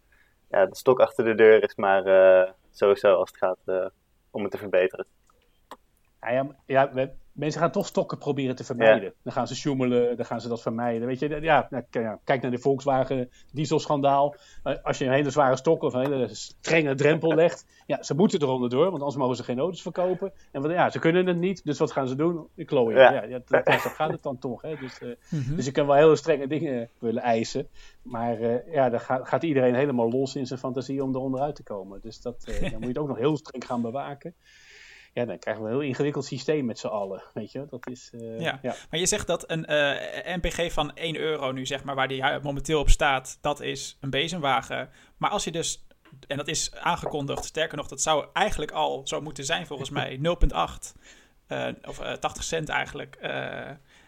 ja, de stok achter de deur is maar uh, sowieso als het gaat uh, om het te verbeteren. Ja, ja, ja we, mensen gaan toch stokken proberen te vermijden. Ja. Dan gaan ze sjoemelen, dan gaan ze dat vermijden. Weet je, ja, kijk naar de Volkswagen dieselschandaal. Als je een hele zware stok of een hele strenge drempel (laughs) legt, ja, ze moeten eronder door, want anders mogen ze geen auto's verkopen. En wat, ja, ze kunnen het niet, dus wat gaan ze doen? Klooien. Ja. Ja, ja, dat, dat gaat het dan toch. Hè? Dus, uh, (laughs) dus je kan wel hele strenge dingen willen eisen, maar uh, ja, dan gaat, gaat, iedereen helemaal los in zijn fantasie om eronder uit te komen. Dus dat, uh, (laughs) dan moet je het ook nog heel streng gaan bewaken ja, dan krijgen we een heel ingewikkeld systeem met z'n allen. Weet je, dat is. Uh, ja. ja. maar je zegt dat een uh, NPG van 1 euro nu, zeg maar, waar die momenteel op staat, dat is een bezemwagen. Maar als je dus, en dat is aangekondigd, sterker nog, dat zou eigenlijk al zo moeten zijn volgens mij, (laughs) 0,8. Uh, of 80 cent eigenlijk.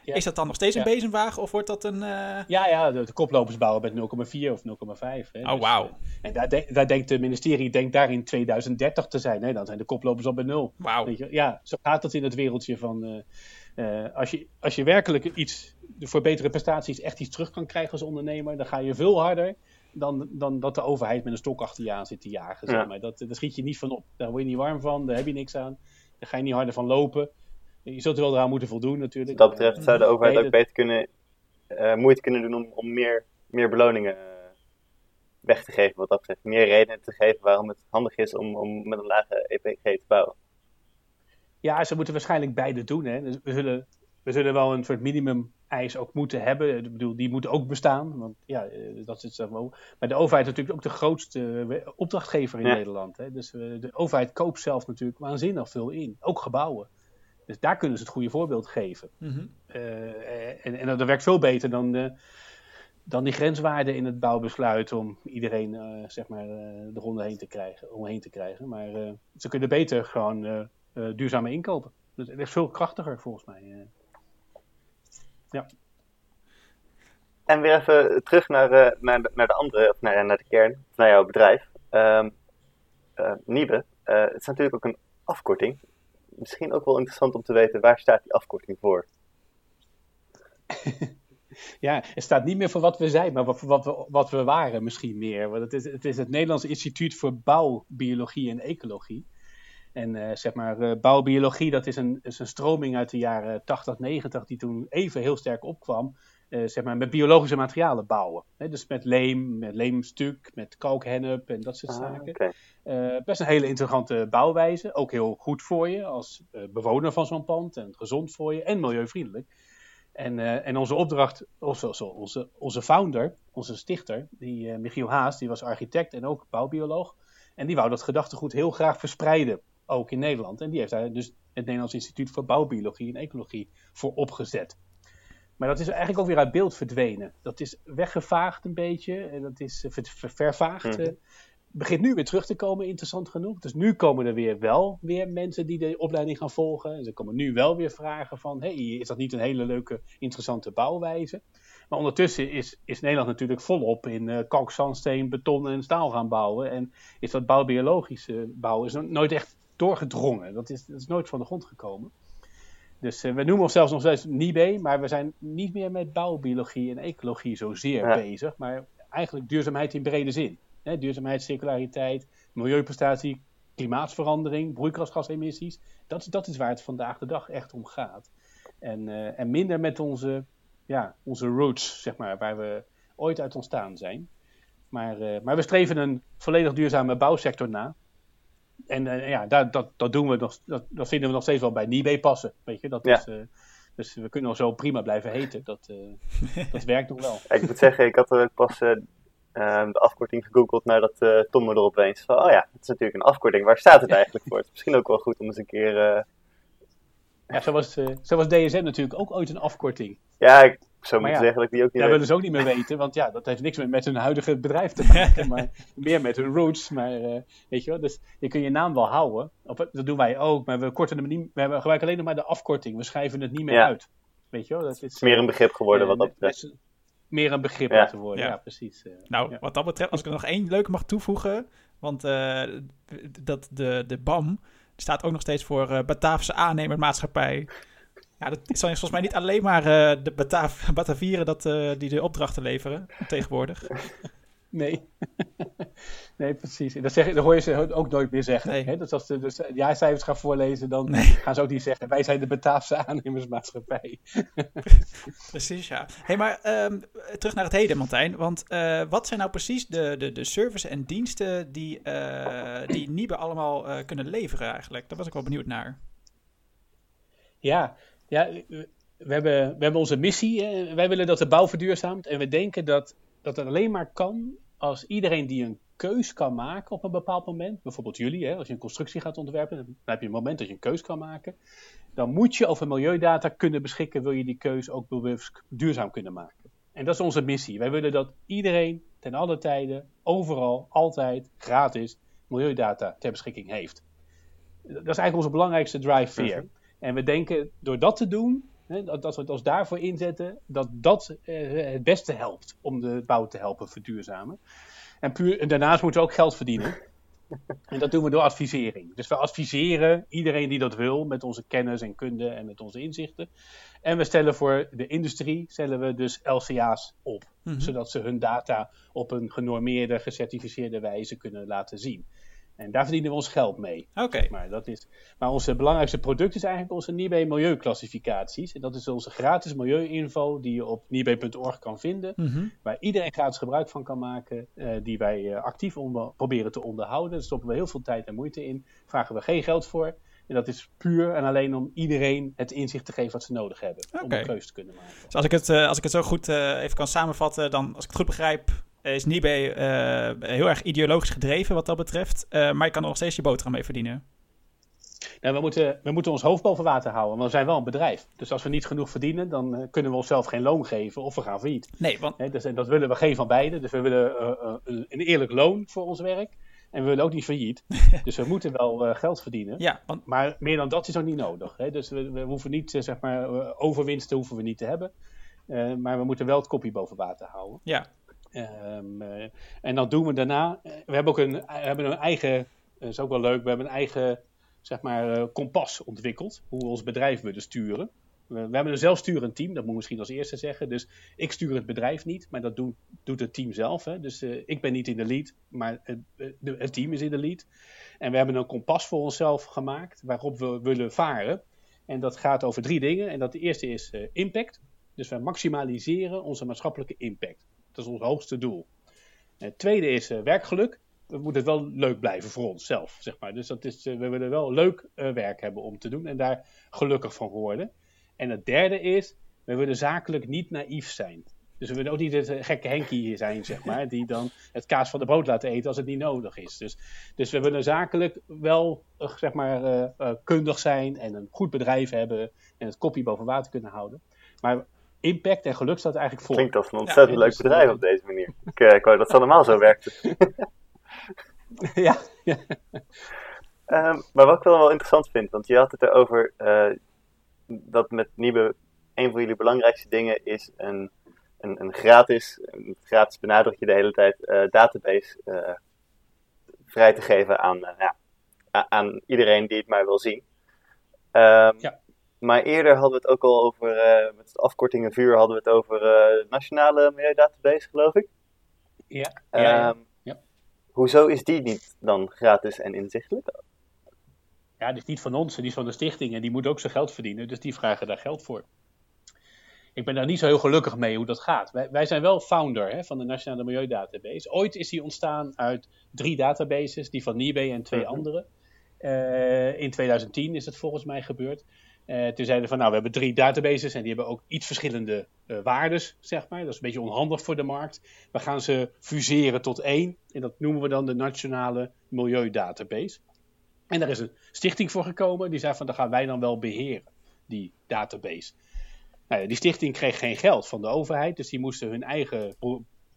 Ja. Is dat dan nog steeds een ja. bezemwagen of wordt dat een... Uh... Ja, ja, de, de koplopers bouwen met 0,4 of 0,5. Oh, dus, wauw. Uh, en daar, de, daar denkt het ministerie denkt daar in 2030 te zijn. Hè? Dan zijn de koplopers al bij nul. Wauw. Ja, zo gaat het in het wereldje van... Uh, als, je, als je werkelijk iets voor betere prestaties echt iets terug kan krijgen als ondernemer, dan ga je veel harder dan, dan dat de overheid met een stok achter je aan zit te jagen. Zeg maar. dat, daar schiet je niet van op. Daar word je niet warm van, daar heb je niks aan. Daar ga je niet harder van lopen. Je zult er wel eraan moeten voldoen natuurlijk. Wat dat betreft zou de overheid ook beter kunnen, uh, moeite kunnen doen om, om meer, meer beloningen weg te geven. Wat dat betreft. Meer redenen te geven waarom het handig is om, om met een lage EPG te bouwen. Ja, ze moeten waarschijnlijk beide doen. Hè. Dus we, zullen, we zullen wel een soort minimum eis ook moeten hebben. Ik bedoel, die moeten ook bestaan. Want ja, dat is het wel. Maar de overheid is natuurlijk ook de grootste opdrachtgever in ja. Nederland. Hè. Dus de overheid koopt zelf natuurlijk waanzinnig veel in. Ook gebouwen. Dus daar kunnen ze het goede voorbeeld geven. Mm-hmm. Uh, en, en dat werkt veel beter dan, uh, dan die grenswaarden in het bouwbesluit om iedereen uh, zeg maar, de ronde heen te krijgen, omheen te krijgen. Maar ze kunnen beter gewoon duurzame inkopen. Dus het is veel krachtiger volgens mij. ja. En weer even terug naar, naar, de, naar de andere, of naar, naar de kern, naar jouw bedrijf. Um, Niebe, het is natuurlijk ook een afkorting misschien ook wel interessant om te weten, waar staat die afkorting voor? (laughs) ja, het staat niet meer voor wat we zijn, maar wat, wat, we, wat we waren misschien meer. Want het is het, Nederlands Instituut voor Bouwbiologie en Ecologie. En uh, zeg maar, uh, bouwbiologie, dat is een, is een stroming uit de jaren 80, 90, die toen even heel sterk opkwam. Uh, zeg maar, met biologische materialen bouwen. Hè? Dus met leem, met leemstuk, met kalkhennep en dat soort Ah, zaken. Uh, best een hele interessante bouwwijze. Ook heel goed voor je als uh, bewoner van zo'n pand. En gezond voor je en milieuvriendelijk. En, en onze opdracht, onze, onze, onze founder, onze stichter, die, Michiel Haas, die was architect en ook bouwbioloog. En die wou dat gedachtegoed heel graag verspreiden, ook in Nederland. En die heeft daar dus het Nederlands Instituut voor Bouwbiologie en Ecologie voor opgezet. Maar dat is eigenlijk ook weer uit beeld verdwenen. Dat is weggevaagd een beetje. En dat is ver, ver, vervaagd. Mm-hmm begint nu weer terug te komen, interessant genoeg. Dus nu komen er weer wel weer mensen die de opleiding gaan volgen. En er komen nu wel weer vragen van, hey, is dat niet een hele leuke, interessante bouwwijze? Maar ondertussen is, is Nederland natuurlijk volop in uh, kalk, zandsteen, beton en staal gaan bouwen. En is dat bouwbiologische bouwen is nooit echt doorgedrongen. Dat is, dat is nooit van de grond gekomen. Dus uh, we noemen onszelf nog steeds NIBE, maar we zijn niet meer met bouwbiologie en ecologie zozeer ja. bezig. Maar eigenlijk duurzaamheid in brede zin. Hè, duurzaamheid, circulariteit, milieuprestatie, klimaatverandering, broeikasgasemissies. Dat, dat is waar het vandaag de dag echt om gaat. En, uh, en minder met onze, ja, onze roots, zeg maar, waar we ooit uit ontstaan zijn. Maar, uh, maar we streven een volledig duurzame bouwsector na. En uh, ja, dat, dat, dat, doen we nog, dat, dat vinden we nog steeds wel bij Nibé passen. Weet je, dat ja. is, dus we kunnen nog zo prima blijven heten. Dat, dat werkt nog wel. (laughs) ik moet zeggen, ik had er pas de afkorting gegoogeld nadat uh, Tom er opeens van, oh ja, het is natuurlijk een afkorting, waar staat het eigenlijk voor? Het is misschien ook wel goed om eens een keer... Ja, zo was, zo was DSM natuurlijk ook ooit een afkorting. Ja, ik zou moeten zeggen dat ik die ook niet Dat willen ze ook niet meer weten, want ja, dat heeft niks meer met hun huidige bedrijf te (laughs) maken, maar meer met hun roots. Maar weet je wel, dus je kunt je naam wel houden, of, dat doen wij ook, maar we korten hem niet, we gebruiken alleen nog maar de afkorting, we schrijven het niet meer ja. uit. Weet je wel, dat is, het is meer een begrip geworden wat dat betreft meer een begrip ja. te worden. Ja, ja precies. Uh, nou, ja. wat dat betreft, als ik er nog één leuke mag toevoegen. Want uh, dat, de, de BAM staat ook nog steeds voor uh, Bataafse aannemermaatschappij. Ja, dat is volgens mij niet alleen maar de Bataaf, (laughs) Batavieren dat, die de opdrachten leveren tegenwoordig. (laughs) Nee. (laughs) nee, precies. Dat, zeg, dat hoor je ze ook nooit meer zeggen. Nee. Hè? Dus als ze dus jaarcijfers gaan voorlezen, dan nee. gaan ze ook niet zeggen: wij zijn de Bataafse aannemersmaatschappij. precies, ja. hey, maar um, terug naar het heden, Martijn. Want uh, wat zijn nou precies de, de, de services en diensten die, uh, die Niebe allemaal uh, kunnen leveren eigenlijk? Daar was ik wel benieuwd naar. Ja, ja we, hebben, we hebben onze missie. wij willen dat de bouw verduurzaamt. En we denken dat dat het alleen maar kan als iedereen die een keus kan maken op een bepaald moment, bijvoorbeeld jullie, hè, als je een constructie gaat ontwerpen, dan heb je een moment dat je een keus kan maken, dan moet je over milieudata kunnen beschikken, wil je die keus ook bewust duurzaam kunnen maken. En dat is onze missie. Wij willen dat iedereen ten alle tijden, overal, altijd, gratis milieudata ter beschikking heeft. Dat is eigenlijk onze belangrijkste drive. En we denken, door dat te doen, dat, dat we het ons daarvoor inzetten, dat dat eh, het beste helpt om de bouw te helpen verduurzamen. En, puur, en daarnaast moeten we ook geld verdienen. (laughs) En dat doen we door advisering. Dus we adviseren iedereen die dat wil met onze kennis en kunde en met onze inzichten. En we stellen voor de industrie stellen we dus LCA's op. Mm-hmm. Zodat ze hun data op een genormeerde, gecertificeerde wijze kunnen laten zien. En daar verdienen we ons geld mee. Oké. Okay. Maar, dat is, maar onze belangrijkste product is eigenlijk onze Nibé milieuclassificaties. En dat is onze gratis milieuinfo die je op nibé.org kan vinden. Mm-hmm. Waar iedereen gratis gebruik van kan maken. Uh, die wij uh, actief onder, proberen te onderhouden. Daar stoppen we heel veel tijd en moeite in. Vragen we geen geld voor. En dat is puur en alleen om iedereen het inzicht te geven wat ze nodig hebben. Okay. Om een keuze te kunnen maken. Dus als ik het, uh, als ik het zo goed even kan samenvatten. Dan, als ik het goed begrijp, is Nibé uh, heel erg ideologisch gedreven wat dat betreft. Uh, maar je kan er nog steeds je boterham mee verdienen. Nou, we, moeten, we moeten ons hoofd boven water houden, want we zijn wel een bedrijf. Dus als we niet genoeg verdienen, dan uh, kunnen we onszelf geen loon geven of we gaan failliet. Nee, want... He, dus, dat willen we geen van beide. Dus we willen een eerlijk loon voor ons werk. En we willen ook niet failliet. (laughs) dus we moeten wel geld verdienen. Ja, want... Maar meer dan dat is ook niet nodig. Hè? Dus we, we hoeven niet, zeg maar, overwinsten hoeven we niet te hebben. maar we moeten wel het kopje boven water houden. Ja, Um, uh, en dan doen we daarna. Uh, we hebben ook een, we hebben een eigen. Dat is ook wel leuk. We hebben een eigen. Zeg maar. Kompas ontwikkeld. Hoe we ons bedrijf willen sturen. We, hebben een zelfsturend team. Dat moet ik misschien als eerste zeggen. Dus ik stuur het bedrijf niet. Maar dat doet, doet het team zelf. Hè. Dus ik ben niet in de lead. Maar het, het team is in de lead. En we hebben een kompas voor onszelf gemaakt. Waarop we willen varen. En dat gaat over drie dingen. En dat de eerste is impact. Dus we maximaliseren onze maatschappelijke impact. Dat is ons hoogste doel. Het tweede is uh, werkgeluk. We moeten het wel leuk blijven voor onszelf, zeg maar. Dus dat is, uh, we willen wel leuk werk hebben om te doen en daar gelukkig van worden. En het derde is, we willen zakelijk niet naïef zijn. Dus we willen ook niet het gekke Henkie zijn, zeg maar, die dan het kaas van de brood laten eten als het niet nodig is. Dus, dus we willen zakelijk wel, zeg maar, kundig zijn en een goed bedrijf hebben en het kopje boven water kunnen houden. Maar impact en geluk staat eigenlijk voor. Klinkt als een ontzettend ja, leuk bedrijf op deze manier. Ik, uh, ik wou dat het allemaal zo werkte. (laughs) ja. ja. Um, maar wat ik wel, wel interessant vind, want je had het erover uh, dat met Niebe een van jullie belangrijkste dingen is een, een, een gratis, een gratis benadruk je de hele tijd, uh, database vrij te geven aan, ja, aan iedereen die het maar wil zien. Um, ja. Maar eerder hadden we het ook al over, uh, met afkortingen vuur, hadden we het over uh, de nationale milieudatabase, geloof ik. Ja. Um, ja, ja. hoezo is die niet dan gratis en inzichtelijk? Ja, die is niet van ons, die is van de stichting en die moet ook zijn geld verdienen, dus die vragen daar geld voor. Ik ben daar niet zo heel gelukkig mee hoe dat gaat. Wij, wij zijn wel founder hè, van de Nationale Milieudatabase. Ooit is die ontstaan uit drie databases, die van Nibe en twee mhm. andere. Uh, in 2010 is het volgens mij gebeurd. Uh, toen zeiden van, nou, we hebben drie databases en die hebben ook iets verschillende uh, waardes, zeg maar. Dat is een beetje onhandig voor de markt. We gaan ze fuseren tot één en dat noemen we dan de Nationale Milieudatabase. En daar is een stichting voor gekomen, die zei van, dan gaan wij dan wel beheren, die database. Nou ja, die stichting kreeg geen geld van de overheid, dus die moesten hun eigen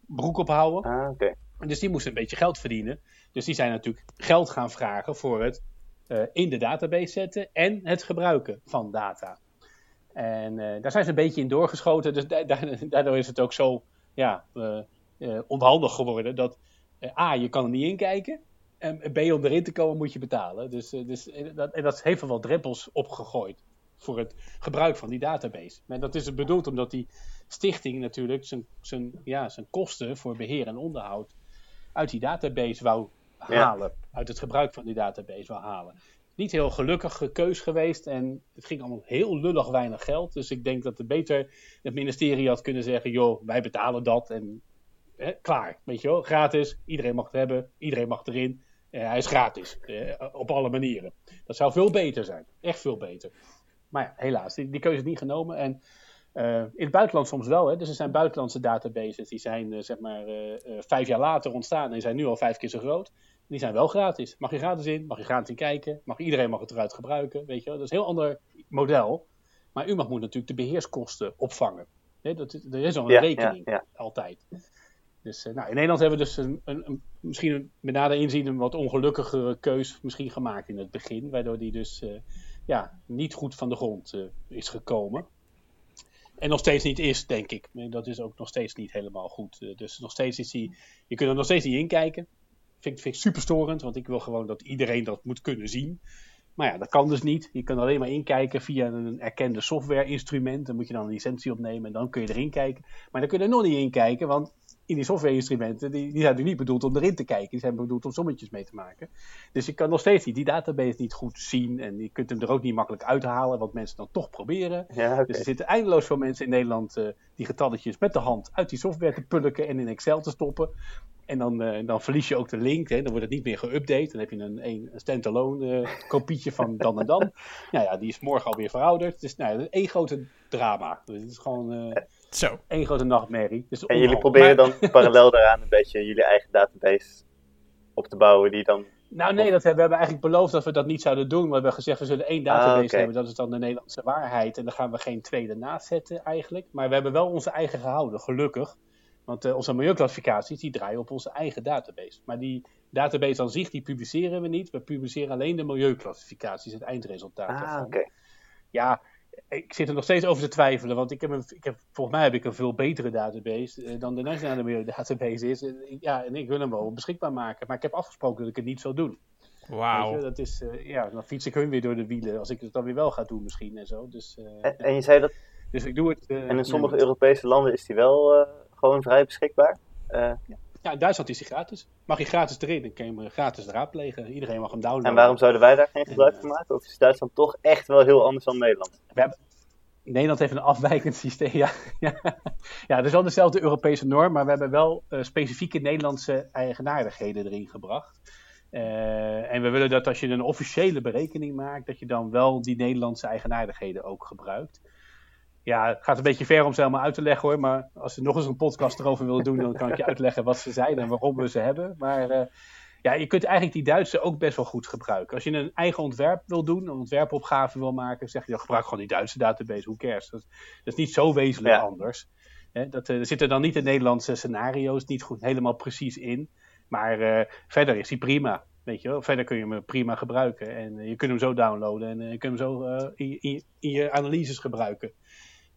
broek ophouden. Ah, okay. Dus die moesten een beetje geld verdienen. Dus die zijn natuurlijk geld gaan vragen voor het uh, in de database zetten en het gebruiken van data. En uh, daar zijn ze een beetje in doorgeschoten. Dus da daardoor is het ook zo ja, uh, onhandig geworden dat A, je kan er niet in kijken. En B, om erin te komen moet je betalen. Dus, dus, dat, en dat heeft wel drempels opgegooid voor het gebruik van die database. En dat is bedoeld omdat die stichting natuurlijk zijn, zijn, ja, zijn kosten voor beheer en onderhoud uit die database wou halen. Uit het gebruik van die database wou halen. Niet heel gelukkige keus geweest en het ging allemaal heel lullig weinig geld. Dus ik denk dat het beter het ministerie had kunnen zeggen: joh, wij betalen dat en hè, klaar. Weet je wel, gratis, iedereen mag het hebben, iedereen mag erin. Uh, hij is gratis, uh, op alle manieren. Dat zou veel beter zijn, echt veel beter. Maar ja, helaas, die, die keuze is niet genomen. En uh, in het buitenland soms wel. Hè? Dus er zijn buitenlandse databases die zijn uh, zeg maar uh, vijf jaar later ontstaan en zijn nu al vijf keer zo groot. Die zijn wel gratis. Mag je gratis in, mag je gratis in kijken, mag iedereen mag het eruit gebruiken. Weet je wel? Dat is een heel ander model. Maar u mag moet natuurlijk de beheerskosten opvangen. Dat, er is al een rekening, ja, ja. altijd. Dus nou, in Nederland hebben we dus een, een, een misschien met nader inzien een wat ongelukkigere keus misschien gemaakt in het begin. Waardoor die dus ja, niet goed van de grond is gekomen. En nog steeds niet is, denk ik. Dat is ook nog steeds niet helemaal goed. Eh, dus nog steeds is die, je kunt er nog steeds niet in kijken. Vind, vind ik super storend, want ik wil gewoon dat iedereen dat moet kunnen zien. Maar ja, dat kan dus niet. Je kan alleen maar inkijken via een erkende software-instrument. Dan moet je dan een licentie opnemen en dan kun je erin kijken. Maar dan kun je er nog niet in kijken, want in die software-instrumenten, die, die zijn natuurlijk niet bedoeld om erin te kijken. Die zijn bedoeld om sommetjes mee te maken. Dus je kan nog steeds die database niet goed zien. En je kunt hem er ook niet makkelijk uithalen, wat mensen dan toch proberen. Ja, Dus er zitten eindeloos veel mensen in Nederland uh, die getalletjes met de hand uit die software te pulken en in Excel te stoppen. En dan, uh, dan verlies je ook de link. Hè? Dan wordt het niet meer geüpdate. Dan heb je een, een standalone uh, kopietje van dan en dan. (laughs) Nou ja, die is morgen alweer verouderd. Het is nou, één grote drama. Dus het is gewoon zo. Eén grote nachtmerrie. Dus en jullie proberen dan (laughs) parallel daaraan een beetje jullie eigen database op te bouwen die dan... Nou nee, dat, we hebben eigenlijk beloofd dat we dat niet zouden doen. We hebben gezegd we zullen één database ah, hebben. Dat is dan de Nederlandse waarheid. En dan gaan we geen tweede naast zetten eigenlijk. Maar we hebben wel onze eigen gehouden, gelukkig. Want uh, onze milieuclassificaties die draaien op onze eigen database. Maar die database aan zich die publiceren we niet. We publiceren alleen de milieuclassificaties, het eindresultaat ah, daarvan. Okay. Ja, ik zit er nog steeds over te twijfelen, want ik heb een, ik heb, volgens mij heb ik een veel betere database uh, dan de nationale milieudatabase is. ja, en ik wil hem wel beschikbaar maken, maar ik heb afgesproken dat ik het niet zal doen. Wauw. Dat is, uh, ja, dan fiets ik hun weer door de wielen als ik het dan weer wel ga doen misschien en zo. Dus, uh, en, en, je zei dat... Dus ik doe het... en in sommige Europese landen is die wel gewoon vrij beschikbaar? Ja. Ja, in Duitsland is hij gratis. Mag je gratis erin, dan kun je hem gratis raadplegen. Iedereen mag hem downloaden. En waarom zouden wij daar geen gebruik van maken? Of is Duitsland toch echt wel heel anders dan Nederland? We hebben, Nederland heeft een afwijkend systeem. Ja, (laughs) ja. ja, het is wel dezelfde Europese norm, maar we hebben wel uh, specifieke Nederlandse eigenaardigheden erin gebracht. Uh, en we willen dat als je een officiële berekening maakt, dat je dan wel die Nederlandse eigenaardigheden ook gebruikt ja, het gaat een beetje ver om ze helemaal uit te leggen hoor. Maar als ze nog eens een podcast erover willen doen, dan kan ik je uitleggen wat ze zijn en waarom we ze hebben. Maar uh, ja, je kunt eigenlijk die Duitse ook best wel goed gebruiken. Als je een eigen ontwerp wil doen, een ontwerpopgave wil maken, zeg je dan gebruik gewoon die Duitse database, hoe cares. Dat, dat, is niet zo wezenlijk ja. anders. He, dat, uh, er zitten dan niet de Nederlandse scenario's niet goed helemaal precies in. Maar uh, verder is die prima. Weet je wel? Verder kun je hem prima gebruiken. En je kunt hem zo downloaden en je kunt hem zo in, in, in je analyses gebruiken.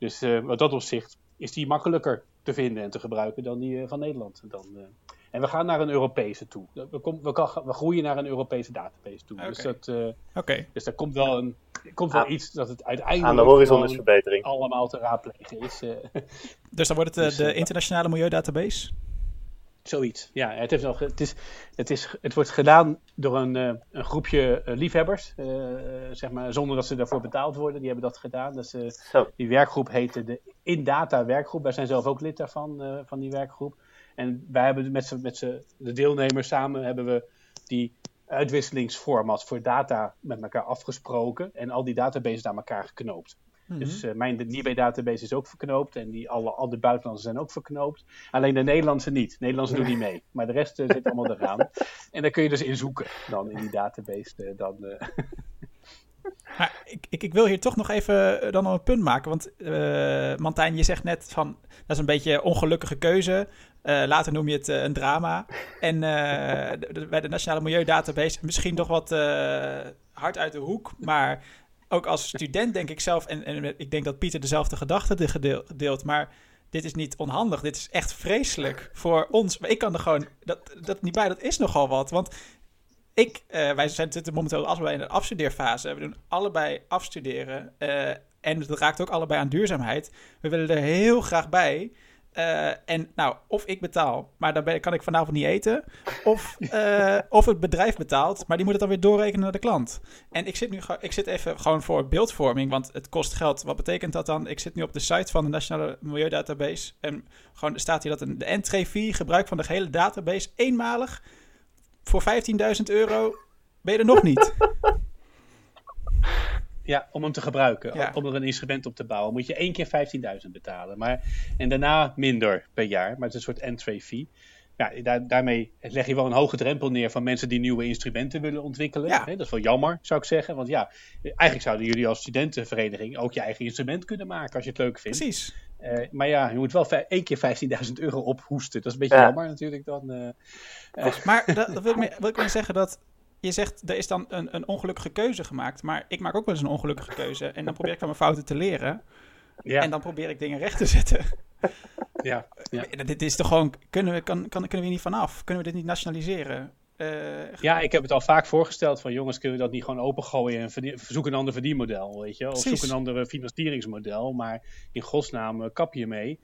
Dus uh, wat dat opzicht is die makkelijker te vinden en te gebruiken dan die uh, van Nederland. Dan, uh, en we gaan naar een Europese toe. We, kom, we, kan, we groeien naar een Europese database toe. Okay. Dus, dat, okay. dus er komt wel, een, komt wel ah, iets dat het uiteindelijk aan de horizon is verbetering. allemaal te raadplegen is. (laughs) dus dan wordt het de internationale milieudatabase? Zoiets, ja. Het, heeft nog, het, is, het, is, het wordt gedaan door een, uh, een groepje uh, liefhebbers, uh, zeg maar, zonder dat ze daarvoor betaald worden. Die hebben dat gedaan. Dus, die werkgroep heette de Indata werkgroep. Wij zijn zelf ook lid daarvan, van die werkgroep. En wij hebben met, met de deelnemers samen hebben we die uitwisselingsformat voor data met elkaar afgesproken en al die databases aan elkaar geknoopt. Dus uh, mijn Nibay-database is ook verknoopt en die, alle, al de buitenlandse zijn ook verknoopt. Alleen de Nederlandse niet. Nederlandse doen niet mee. (laughs) Maar de rest uh, zit allemaal eraan. En daar kun je dus in zoeken dan in die database. Uh, dan, (laughs) ik, ik, ik, wil hier toch nog even dan een punt maken. Want Mantijn, je zegt net van dat is een beetje een ongelukkige keuze. later noem je het een drama. En bij de Nationale Milieudatabase misschien toch wat hard uit de hoek. Maar ook als student denk ik zelf, en, en ik denk dat Pieter dezelfde gedachten gedeeld, maar dit is niet onhandig, dit is echt vreselijk voor ons. Maar ik kan er gewoon, dat, dat niet bij, dat is nogal wat. Want ik, uh, wij zitten momenteel allebei in de afstudeerfase. We doen allebei afstuderen. Uh, en het raakt ook allebei aan duurzaamheid. We willen er heel graag bij. Uh, en nou, of ik betaal, maar dan kan ik vanavond niet eten. Of, uh, of het bedrijf betaalt, maar die moet het dan weer doorrekenen naar de klant. En ik zit nu ik zit even gewoon voor beeldvorming, want het kost geld. Wat betekent dat dan? Ik zit nu op de site van de Nationale Milieudatabase. En gewoon staat hier dat de entree fee, gebruik van de gehele database, eenmalig voor 15.000 euro ben je er nog niet. (laughs) Ja, om hem te gebruiken. Om er een instrument op te bouwen. Moet je één keer 15.000 betalen. Maar, en daarna minder per jaar. Maar het is een soort entry fee. Ja, daar, daarmee leg je wel een hoge drempel neer van mensen die nieuwe instrumenten willen ontwikkelen. Ja. dat is wel jammer, zou ik zeggen. Want ja, eigenlijk zouden jullie als studentenvereniging ook je eigen instrument kunnen maken als je het leuk vindt. Precies. Uh, maar ja, je moet wel één keer 15.000 euro ophoesten. Dat is een beetje jammer natuurlijk dan. Uh, uh. Maar dat, dat wil, ik, wil ik maar zeggen dat je zegt, er is dan een, een ongelukkige keuze gemaakt. Maar ik maak ook wel eens een ongelukkige keuze. En dan probeer ik van mijn fouten te leren. Ja. En dan probeer ik dingen recht te zetten. (laughs) Ja, ja. Dit is toch gewoon, kunnen we, kan, kan, kunnen we hier niet vanaf? Kunnen we dit niet nationaliseren? Uh, ja, ik heb het al vaak voorgesteld van jongens, kunnen we dat niet gewoon opengooien en zoek een ander verdienmodel, weet je? Of zoek een ander financieringsmodel, maar in godsnaam uh, kap je mee.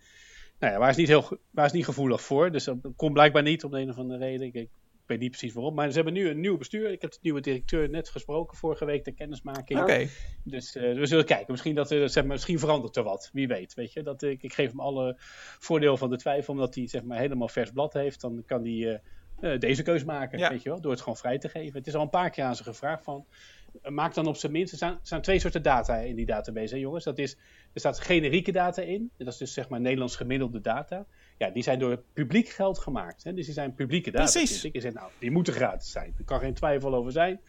Nou ja, waar is niet, heel, waar is niet gevoelig voor, dus dat komt blijkbaar niet om de een of andere reden. Ik, ik weet niet precies waarom. Maar ze hebben nu een nieuw bestuur. Ik heb de nieuwe directeur net gesproken vorige week, de kennismaking. Oké. Dus uh, we zullen kijken. Misschien, dat, uh, zeg maar, misschien verandert er wat. Wie weet. weet je? Dat, ik, ik geef hem alle voordeel van de twijfel. Omdat hij zeg maar, helemaal vers blad heeft. Dan kan hij uh, deze keus maken. Weet je wel? Door het gewoon vrij te geven. Het is al een paar keer aan ze gevraagd van maak dan op zijn minst. Er zijn, er zijn, twee soorten data in die database, hè, jongens. Dat is, er staat generieke data in. Dat is dus zeg maar Nederlands gemiddelde data. Ja, die zijn door publiek geld gemaakt. Hè? Dus die zijn publieke data. Precies. Dus ik zeg, nou, die moeten gratis zijn. Er kan geen twijfel over zijn.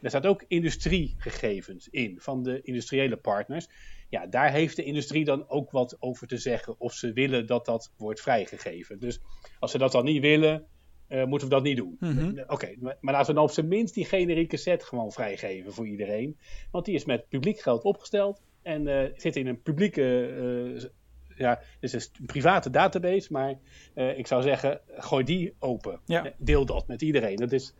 Er staat ook industriegegevens in van de industriële partners. Ja, daar heeft de industrie dan ook wat over te zeggen of ze willen dat dat wordt vrijgegeven. Dus als ze dat dan niet willen, uh, moeten we dat niet doen. Mhm. Oké, maar, maar, laten we dan op zijn minst die generieke set gewoon vrijgeven voor iedereen. Want die is met publiek geld opgesteld en uh, zit in een publieke, ja, dus is een private database, maar ik zou zeggen, gooi die open. Ja. Deel dat met iedereen. Dat is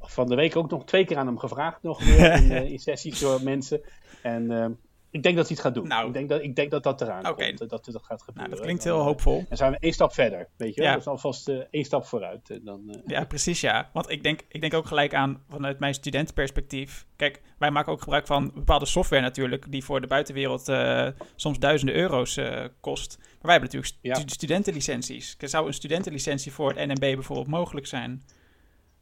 van de week ook nog twee keer aan hem gevraagd, nog weer (laughs) in, in sessies door mensen. En ik denk dat hij het gaat doen. Nou, ik, denk dat, ik denk dat dat eraan komt. Dat, dat gaat gebeuren. Nou, dat klinkt heel dan, hoopvol. Dan zijn we één stap verder. Weet je, ja. dat is alvast uh, één stap vooruit. Dan, uh... Ja, precies ja. Want ik denk, ik denk ook gelijk aan vanuit mijn studentenperspectief. Kijk, wij maken ook gebruik van bepaalde software natuurlijk, die voor de buitenwereld uh, soms duizenden euro's kost. Maar wij hebben natuurlijk ja. studentenlicenties. Zou een studentenlicentie voor het NMB bijvoorbeeld mogelijk zijn?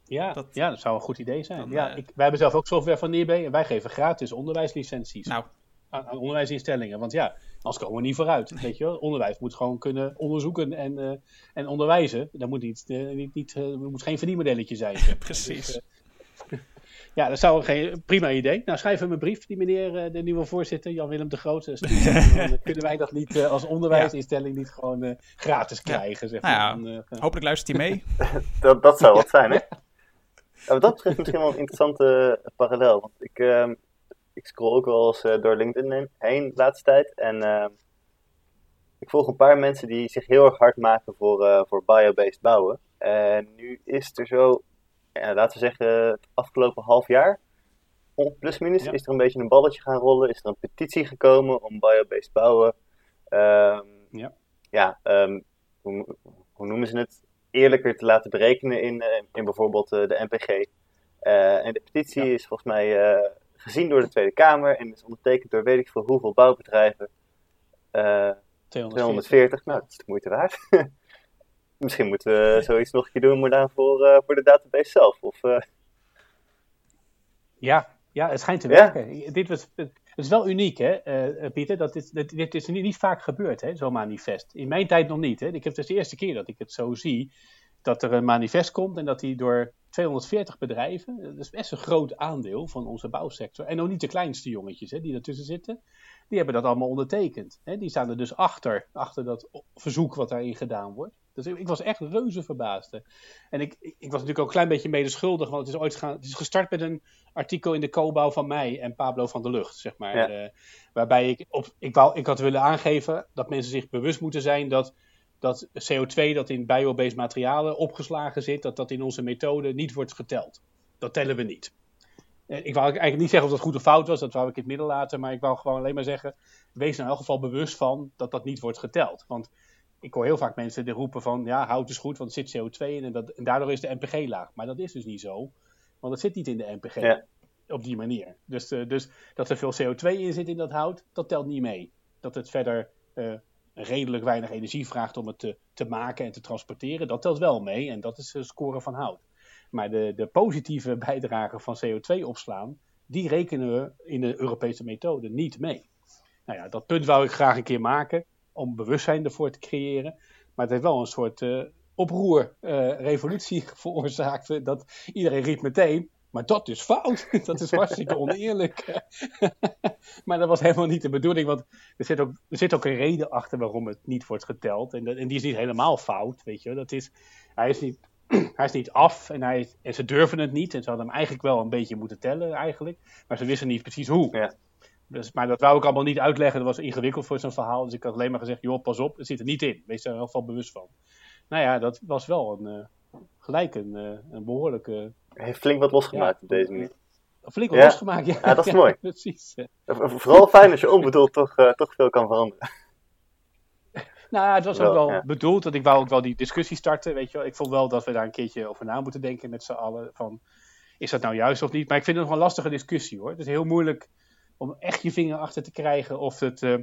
Ja, dat, ja, dat zou een goed idee zijn. Dan, ja, ik, wij hebben zelf ook software van NIB en wij geven gratis onderwijslicenties. Nou, aan, onderwijsinstellingen. Want ja, anders komen we niet vooruit. Weet je wel? Onderwijs moet gewoon kunnen onderzoeken en, uh, en onderwijzen. Dat moet, niet, uh, niet, niet uh, moet geen verdienmodelletje zijn. (laughs) Precies. Dus, ja, dat zou geen prima idee. Nou, schrijf hem een brief, die meneer, de nieuwe voorzitter, Jan-Willem de Groot. (laughs) dan kunnen wij dat niet als onderwijsinstelling niet gewoon gratis krijgen. Ja. Zeg maar. nou ja, dan, hopelijk luistert hij mee. (laughs) dat, dat zou wat zijn, hè? Ja, wat dat betreft misschien wel een interessante parallel. Want ik, ehm, ik scroll ook wel eens uh, door LinkedIn heen de laatste tijd. En uh, ik volg een paar mensen die zich heel erg hard maken voor, uh, voor biobased bouwen. En nu is er zo, ja, laten we zeggen, het afgelopen half jaar, plus minus, ja. is er een beetje een balletje gaan rollen. Is er een petitie gekomen om biobased bouwen. Um, ja. Ja, um, hoe, hoe, noemen ze het? eerlijker te laten berekenen in, in bijvoorbeeld de NPG. en de petitie is volgens mij gezien door de Tweede Kamer en is ondertekend door weet ik veel hoeveel bouwbedrijven. 240. 240. Nou, dat is de moeite waard. (laughs) Misschien moeten we zoiets nog een keer doen, maar dan voor, voor de database zelf. Of, Ja, ja, het schijnt te werken. Dit was, het is wel uniek, hè, uh, Pieter. Dat dit, dit, is niet, niet vaak gebeurd, hè, zo'n manifest. In mijn tijd nog niet. Hè. Ik heb het dus de eerste keer dat ik het zo zie. Dat er een manifest komt en dat die door 240 bedrijven, dat is best een groot aandeel van onze bouwsector. En ook niet de kleinste jongetjes hè, die ertussen zitten, die hebben dat allemaal ondertekend. Hè. Die staan er dus achter, achter dat verzoek wat daarin gedaan wordt. Dus ik, was echt reuze verbaasd. En ik, ik, was natuurlijk ook een klein beetje medeschuldig, want het is ooit gaan, het is gestart met een artikel in de Cobouw van mij en Pablo van der Lucht, zeg maar. Eh, waarbij ik, op, ik, wou, ik had willen aangeven dat mensen zich bewust moeten zijn dat, dat CO2 dat in biobased materialen opgeslagen zit, dat dat in onze methode niet wordt geteld. Dat tellen we niet. Ik wou eigenlijk niet zeggen of dat goed of fout was, dat wou ik in het midden laten, maar ik wou gewoon alleen maar zeggen, wees er in elk geval bewust van dat dat niet wordt geteld. Want ik hoor heel vaak mensen die roepen van ja, hout is goed, want er zit CO2 in en, dat, en daardoor is de NPG laag. Maar dat is dus niet zo, want het zit niet in de NPG op die manier. Dus, uh, dus dat er veel CO2 in zit in dat hout, dat telt niet mee. Dat het verder uh, redelijk weinig energie vraagt om het te, te maken en te transporteren, dat telt wel mee en dat is de score van hout. Maar de, de positieve (laughs) bijdrage van CO2 opslaan, die rekenen we in de Europese methode niet mee. Nou ja, dat punt wou ik graag een keer maken om bewustzijn ervoor te creëren. Maar het heeft wel een soort uh, oproer, uh, revolutie (laughs) veroorzaakt. Dat iedereen riep meteen, maar dat is fout. (laughs) dat is hartstikke oneerlijk. (laughs) maar dat was helemaal niet de bedoeling. Want er zit, ook, er zit ook een reden achter waarom het niet wordt geteld. En, en die is niet helemaal fout, weet je. Dat is, hij, is niet, (clears throat) hij is niet af en, hij, en ze durven het niet. En ze hadden hem eigenlijk wel een beetje moeten tellen, eigenlijk. Maar ze wisten niet precies hoe. Ja. Dus, maar dat wou ik allemaal niet uitleggen. Dat was ingewikkeld voor zo'n verhaal. Dus ik had alleen maar gezegd: joh, pas op, het zit er niet in. Wees er in ieder geval bewust van. Nou ja, dat was wel een, uh, gelijk een, uh, een behoorlijke. Heeft flink wat losgemaakt ja, op deze manier. Flink wat losgemaakt, ja. Ja, dat is (laughs) mooi. precies. Vooral fijn als je onbedoeld toch, uh, toch veel kan veranderen. (laughs) Nou het was ook wel bedoeld. Dat ik wou ook wel die discussie starten. Weet je wel. Ik vond wel dat we daar een keertje over na moeten denken met z'n allen. Van, is dat nou juist of niet? Maar ik vind het nog een lastige discussie hoor. Het is heel moeilijk om echt je vinger achter te krijgen of het, uh,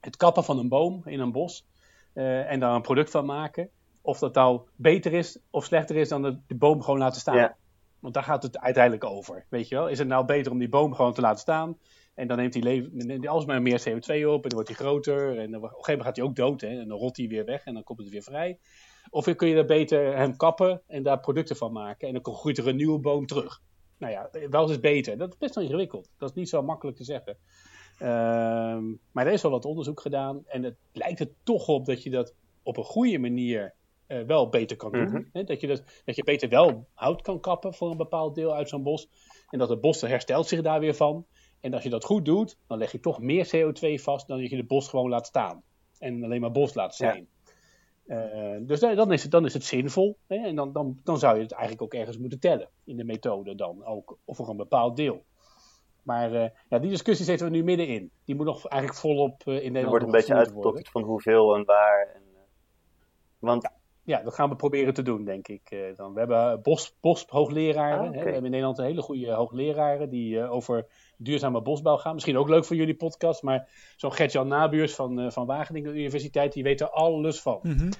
het kappen van een boom in een bos uh, en daar een product van maken, of dat nou beter is of slechter is dan de, de boom gewoon laten staan. Ja. Want daar gaat het uiteindelijk over. Weet je wel? Is het nou beter om die boom gewoon te laten staan? En dan neemt hij, neemt alsmaar meer CO2 op en dan wordt hij groter. En op een gegeven moment gaat hij ook dood. Hè? En dan rot hij weer weg en dan komt het weer vrij. Of kun je er beter hem kappen en daar producten van maken. En dan groeit er een nieuwe boom terug nou ja, wel eens beter. Dat is best wel ingewikkeld. Dat is niet zo makkelijk te zeggen. Ehm, maar er is wel wat onderzoek gedaan. En het lijkt er toch op dat je dat op een goede manier uh, wel beter kan doen. Mhm. dat, je dat, dat je beter wel hout kan kappen voor een bepaald deel uit zo'n bos. En dat het bos herstelt zich daar weer van. En als je dat goed doet, dan leg je toch meer CO2 vast dan dat je het bos gewoon laat staan. En alleen maar bos laat zijn. Uh, dus dan is, het, dan is het zinvol. Hè? En dan, dan, dan zou je het eigenlijk ook ergens moeten tellen. In de methode dan ook. Of voor een bepaald deel. Maar uh, ja, die discussie zitten we nu middenin. Die moet nog eigenlijk volop in Nederland Er wordt een beetje uitgekocht van hoeveel en waar. En, want... Ja, ja, dat gaan we proberen te doen, denk ik. dan. We hebben bos, boshoogleraren. Ah, okay. We hebben in Nederland een hele goede hoogleraren die over duurzame bosbouw gaan. Misschien ook leuk voor jullie podcast, maar zo'n Gert-Jan Nabuurs van, uh, van Wageningen Universiteit, die weet er alles van. Mm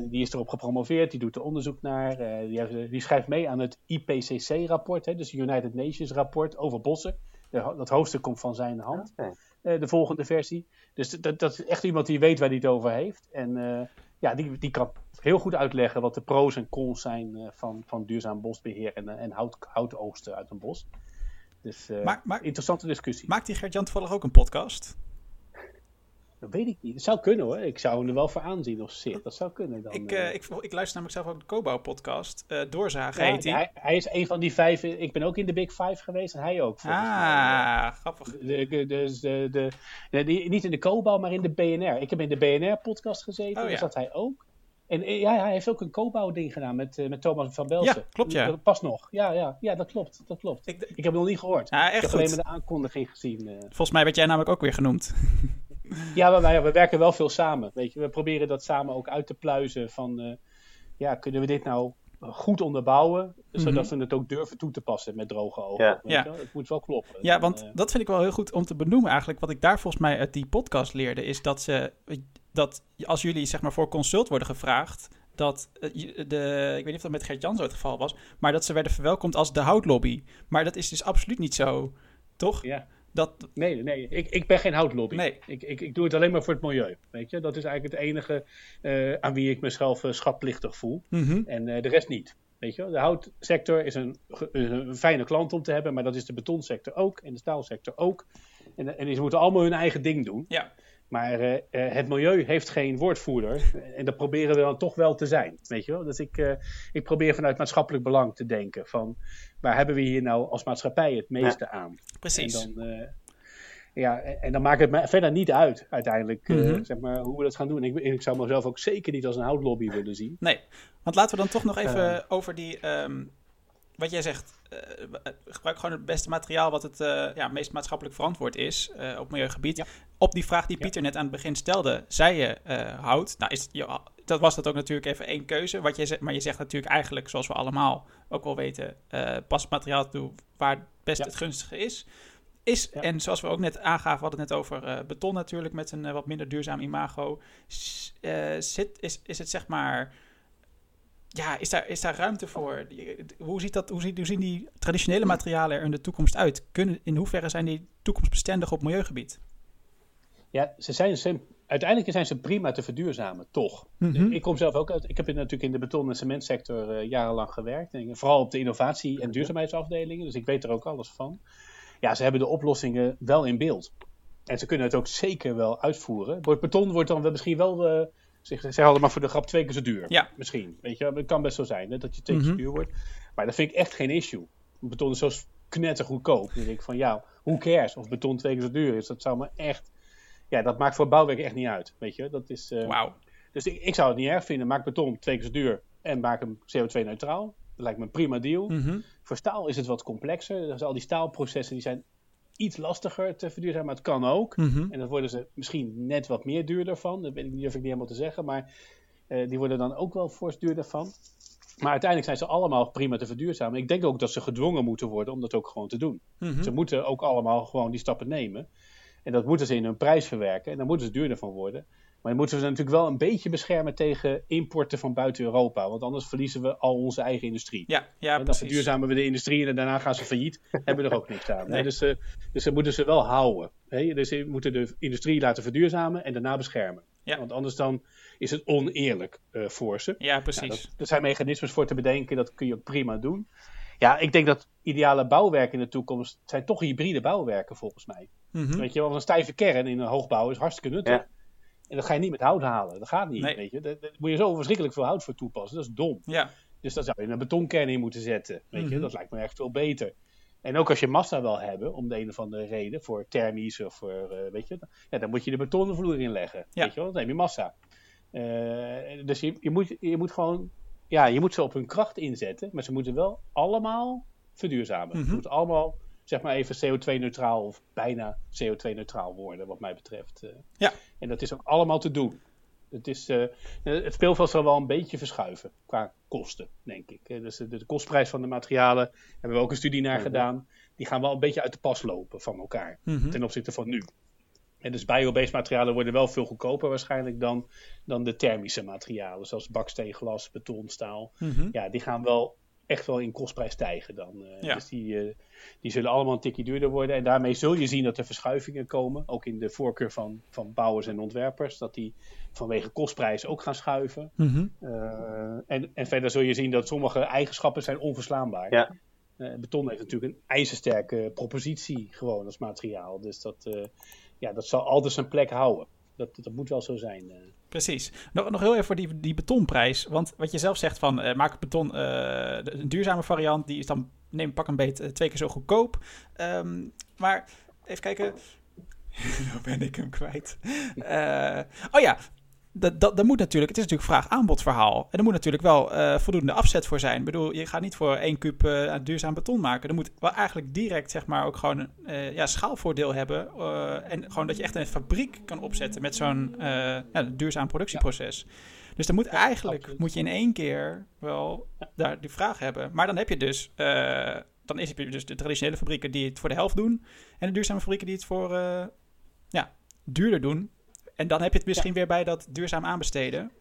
die is erop gepromoveerd, die doet er onderzoek naar. Die, die, schrijft mee aan het IPCC-rapport, dus United Nations-rapport over bossen. dat hoofdstuk komt van zijn hand, okay. de volgende versie. Dus dat, dat, is echt iemand die weet waar hij het over heeft. En ja, die, die kan heel goed uitleggen wat de pro's en cons zijn van, van duurzaam bosbeheer en, en hout, houtoogsten uit een bos. Dus uh, interessante discussie. Maakt die Gert-Jan toevallig ook een podcast? Dat weet ik niet. Dat zou kunnen hoor. Ik zou hem er wel voor aanzien of zeer. Dat zou kunnen dan. Ik, uh, ik, ik, luister namelijk zelf ook de Cobouw podcast. Uh, Doorzagen heet hij. hij. is een van die vijf. Ik ben ook in de Big Five geweest en hij ook. Ah, grappig. De, de, de, niet in de Cobouw, maar in de BNR. Ik heb in de BNR podcast gezeten. Oh, ja. Daar zat hij ook. En eh, ja, hij heeft ook een co-bouw-ding gedaan met, uh, met Thomas van Belsen. Ja, klopt ja. Pas nog. Ja, ja, ja dat klopt. Dat klopt. Ik, ik heb het nog niet gehoord. Ja, echt ik heb goed. alleen maar de aankondiging gezien. Uh. Volgens mij werd jij namelijk ook weer genoemd. (laughs) ja, maar, we werken wel veel samen. Weet je. We proberen dat samen ook uit te pluizen van... ja, kunnen we dit nou goed onderbouwen, zodat mhm. we het ook durven toe te passen met droge ogen. Ja. ja. Het moet wel kloppen. Ja, want dat vind ik wel heel goed om te benoemen eigenlijk. Wat ik daar volgens mij uit die podcast leerde, is dat ze dat als jullie zeg maar voor consult worden gevraagd, dat de, ik weet niet of dat met Gert-Jan zo het geval was, maar dat ze werden verwelkomd als de houtlobby. Maar dat is dus absoluut niet zo, toch? Ja. Dat... Nee, nee, ik, ik ben geen houtlobby. Nee. Ik, ik, ik doe het alleen maar voor het milieu. Weet je? Dat is eigenlijk het enige uh, aan wie ik mezelf uh, schatplichtig voel. Mm En uh, de rest niet. Weet je? De houtsector is een, een, fijne klant om te hebben, maar dat is de betonsector ook en de staalsector ook. En, en ze moeten allemaal hun eigen ding doen. Ja. Maar uh, het milieu heeft geen woordvoerder. En dat proberen we dan toch wel te zijn. Weet je wel? Dus ik, uh, ik probeer vanuit maatschappelijk belang te denken. Van waar hebben we hier nou als maatschappij het meeste aan? Precies. En dan, uh, ja, en dan maakt het me verder niet uit uiteindelijk mm -hmm. zeg maar, hoe we dat gaan doen. Ik, ik zou mezelf ook zeker niet als een houtlobby willen zien. Nee, want laten we dan toch nog even over die. Um, wat jij zegt, gebruik gewoon het beste materiaal wat het uh, ja, meest maatschappelijk verantwoord is op milieugebied. Ja. Op die vraag die Pieter net aan het begin stelde, zei je hout. Nou, is, dat was dat ook natuurlijk even één keuze. Wat je zegt, maar je zegt natuurlijk eigenlijk, zoals we allemaal ook wel weten, pas materiaal toe waar het best het gunstige is. Is, en zoals we ook net aangaven, we hadden het net over beton natuurlijk, met een wat minder duurzaam imago. zit, is, is het zeg maar ja, is daar, is daar ruimte voor? Hoe, ziet dat, hoe, ziet, hoe zien die traditionele materialen er in de toekomst uit? Kunnen, in hoeverre zijn die toekomstbestendig op milieugebied? Ja, ze zijn, uiteindelijk zijn ze prima te verduurzamen, toch? Mhm. Ik kom zelf ook uit, ik heb natuurlijk in de beton- en cementsector uh, jarenlang gewerkt. En vooral op de innovatie- en duurzaamheidsafdelingen, dus ik weet er ook alles van. Ja, ze hebben de oplossingen wel in beeld. En ze kunnen het ook zeker wel uitvoeren. Het beton wordt dan misschien wel... Uh, Zeg, zeg altijd maar voor de grap twee keer zo duur. Ja. Misschien. Weet je, het kan best zo zijn hè, dat je twee keer zo mhm. duur wordt. Maar dat vind ik echt geen issue. Beton is zo knettergoedkoop. Dan denk ik van ja, hoe cares of beton twee keer zo duur is. Dat zou me echt. Ja, dat maakt voor bouwwerk echt niet uit. Weet je, dat is. Uh, Wauw. Dus ik, ik, zou het niet erg vinden. Maak beton twee keer zo duur en maak hem CO2-neutraal. Dat lijkt me een prima deal. Mhm. Voor staal is het wat complexer. Dus al die staalprocessen die zijn iets lastiger te verduurzamen, maar het kan ook. Mhm. En dan worden ze misschien net wat meer duurder van. Dat weet ik niet of ik niet helemaal te zeggen, maar uh, die worden dan ook wel fors duurder van. Maar uiteindelijk zijn ze allemaal prima te verduurzamen. Ik denk ook dat ze gedwongen moeten worden om dat ook gewoon te doen. Mhm. Ze moeten ook allemaal gewoon die stappen nemen. En dat moeten ze in hun prijs verwerken. En daar moeten ze duurder van worden. Maar dan moeten we ze natuurlijk wel een beetje beschermen tegen importen van buiten Europa. Want anders verliezen we al onze eigen industrie. Ja, ja en dan verduurzamen we de industrie en daarna gaan ze failliet. (laughs) hebben we er ook niks aan. Nee. Dus, uh, dus ze moeten ze wel houden. Hè? Dus we moeten de industrie laten verduurzamen en daarna beschermen. Ja. Want anders dan is het oneerlijk uh, voor ze. Ja, precies. dat, er zijn mechanismes voor te bedenken, dat kun je ook prima doen. Ja, ik denk dat ideale bouwwerken in de toekomst zijn toch hybride bouwwerken volgens mij. Mm -hmm. Weet je wel, een stijve kern in een hoogbouw is hartstikke nuttig. Ja. En dat ga je niet met hout halen. Dat gaat niet, weet je. Daar, moet je zo verschrikkelijk veel hout voor toepassen. Dat is dom. Ja. Dus dan zou je een betonkern in moeten zetten. Weet je, mhm. dat lijkt me echt veel beter. En ook als je massa wil hebben, om de een of andere reden, voor thermisch of voor, uh, weet je, ja, dan moet je de betonnen vloer in leggen. Ja. Weet je wel, dan heb je massa. Uh, dus je, je, moet, je moet gewoon, ja, je moet ze op hun kracht inzetten, maar ze moeten wel allemaal verduurzamen. Mm Ze moeten allemaal zeg maar even CO2-neutraal of bijna CO2-neutraal worden, wat mij betreft. Eh. Ja. En dat is ook allemaal te doen. Het, is, uh, het speelveld zal wel een beetje verschuiven qua kosten, denk ik. Dus de, de, kostprijs van de materialen hebben we ook een studie naar gedaan. Die gaan wel een beetje uit de pas lopen van elkaar mhm. ten opzichte van nu. En dus biobased materialen worden wel veel goedkoper waarschijnlijk dan, dan de thermische materialen, zoals baksteen, glas, beton, staal. Mhm. Ja, die gaan wel echt wel in kostprijs stijgen dan. Uh, Dus die, uh, die zullen allemaal een tikje duurder worden. En daarmee zul je zien dat er verschuivingen komen. Ook in de voorkeur van, van bouwers en ontwerpers. Dat die vanwege kostprijs ook gaan schuiven. Mm en, en verder zul je zien dat sommige eigenschappen zijn onverslaanbaar. Ja. beton heeft natuurlijk een ijzersterke propositie gewoon als materiaal. Dus dat, ja, dat zal altijd zijn plek houden. Dat, dat moet wel zo zijn. Precies. Nog, nog heel even voor die, die betonprijs. Want wat je zelf zegt van uh, maak beton uh, een duurzame variant, die is dan neem pak een beet uh, twee keer zo goedkoop. Um, maar even kijken. (laughs) nou ben ik hem kwijt. oh ja, dat, dat, dat moet natuurlijk, het is natuurlijk vraag-aanbod verhaal. En er moet natuurlijk wel uh, voldoende afzet voor zijn. Ik bedoel, je gaat niet voor één kuub uh, duurzaam beton maken. Er moet wel eigenlijk direct, zeg maar, ook gewoon een uh, ja, schaalvoordeel hebben. en gewoon dat je echt een fabriek kan opzetten met zo'n ja, duurzaam productieproces. Ja. Dus dan moet eigenlijk moet je in één keer wel daar die vraag hebben. Maar dan heb je dus, dan is het dus de traditionele fabrieken die het voor de helft doen. En de duurzame fabrieken die het voor ja, duurder doen. En dan heb je het misschien weer bij dat duurzaam aanbesteden.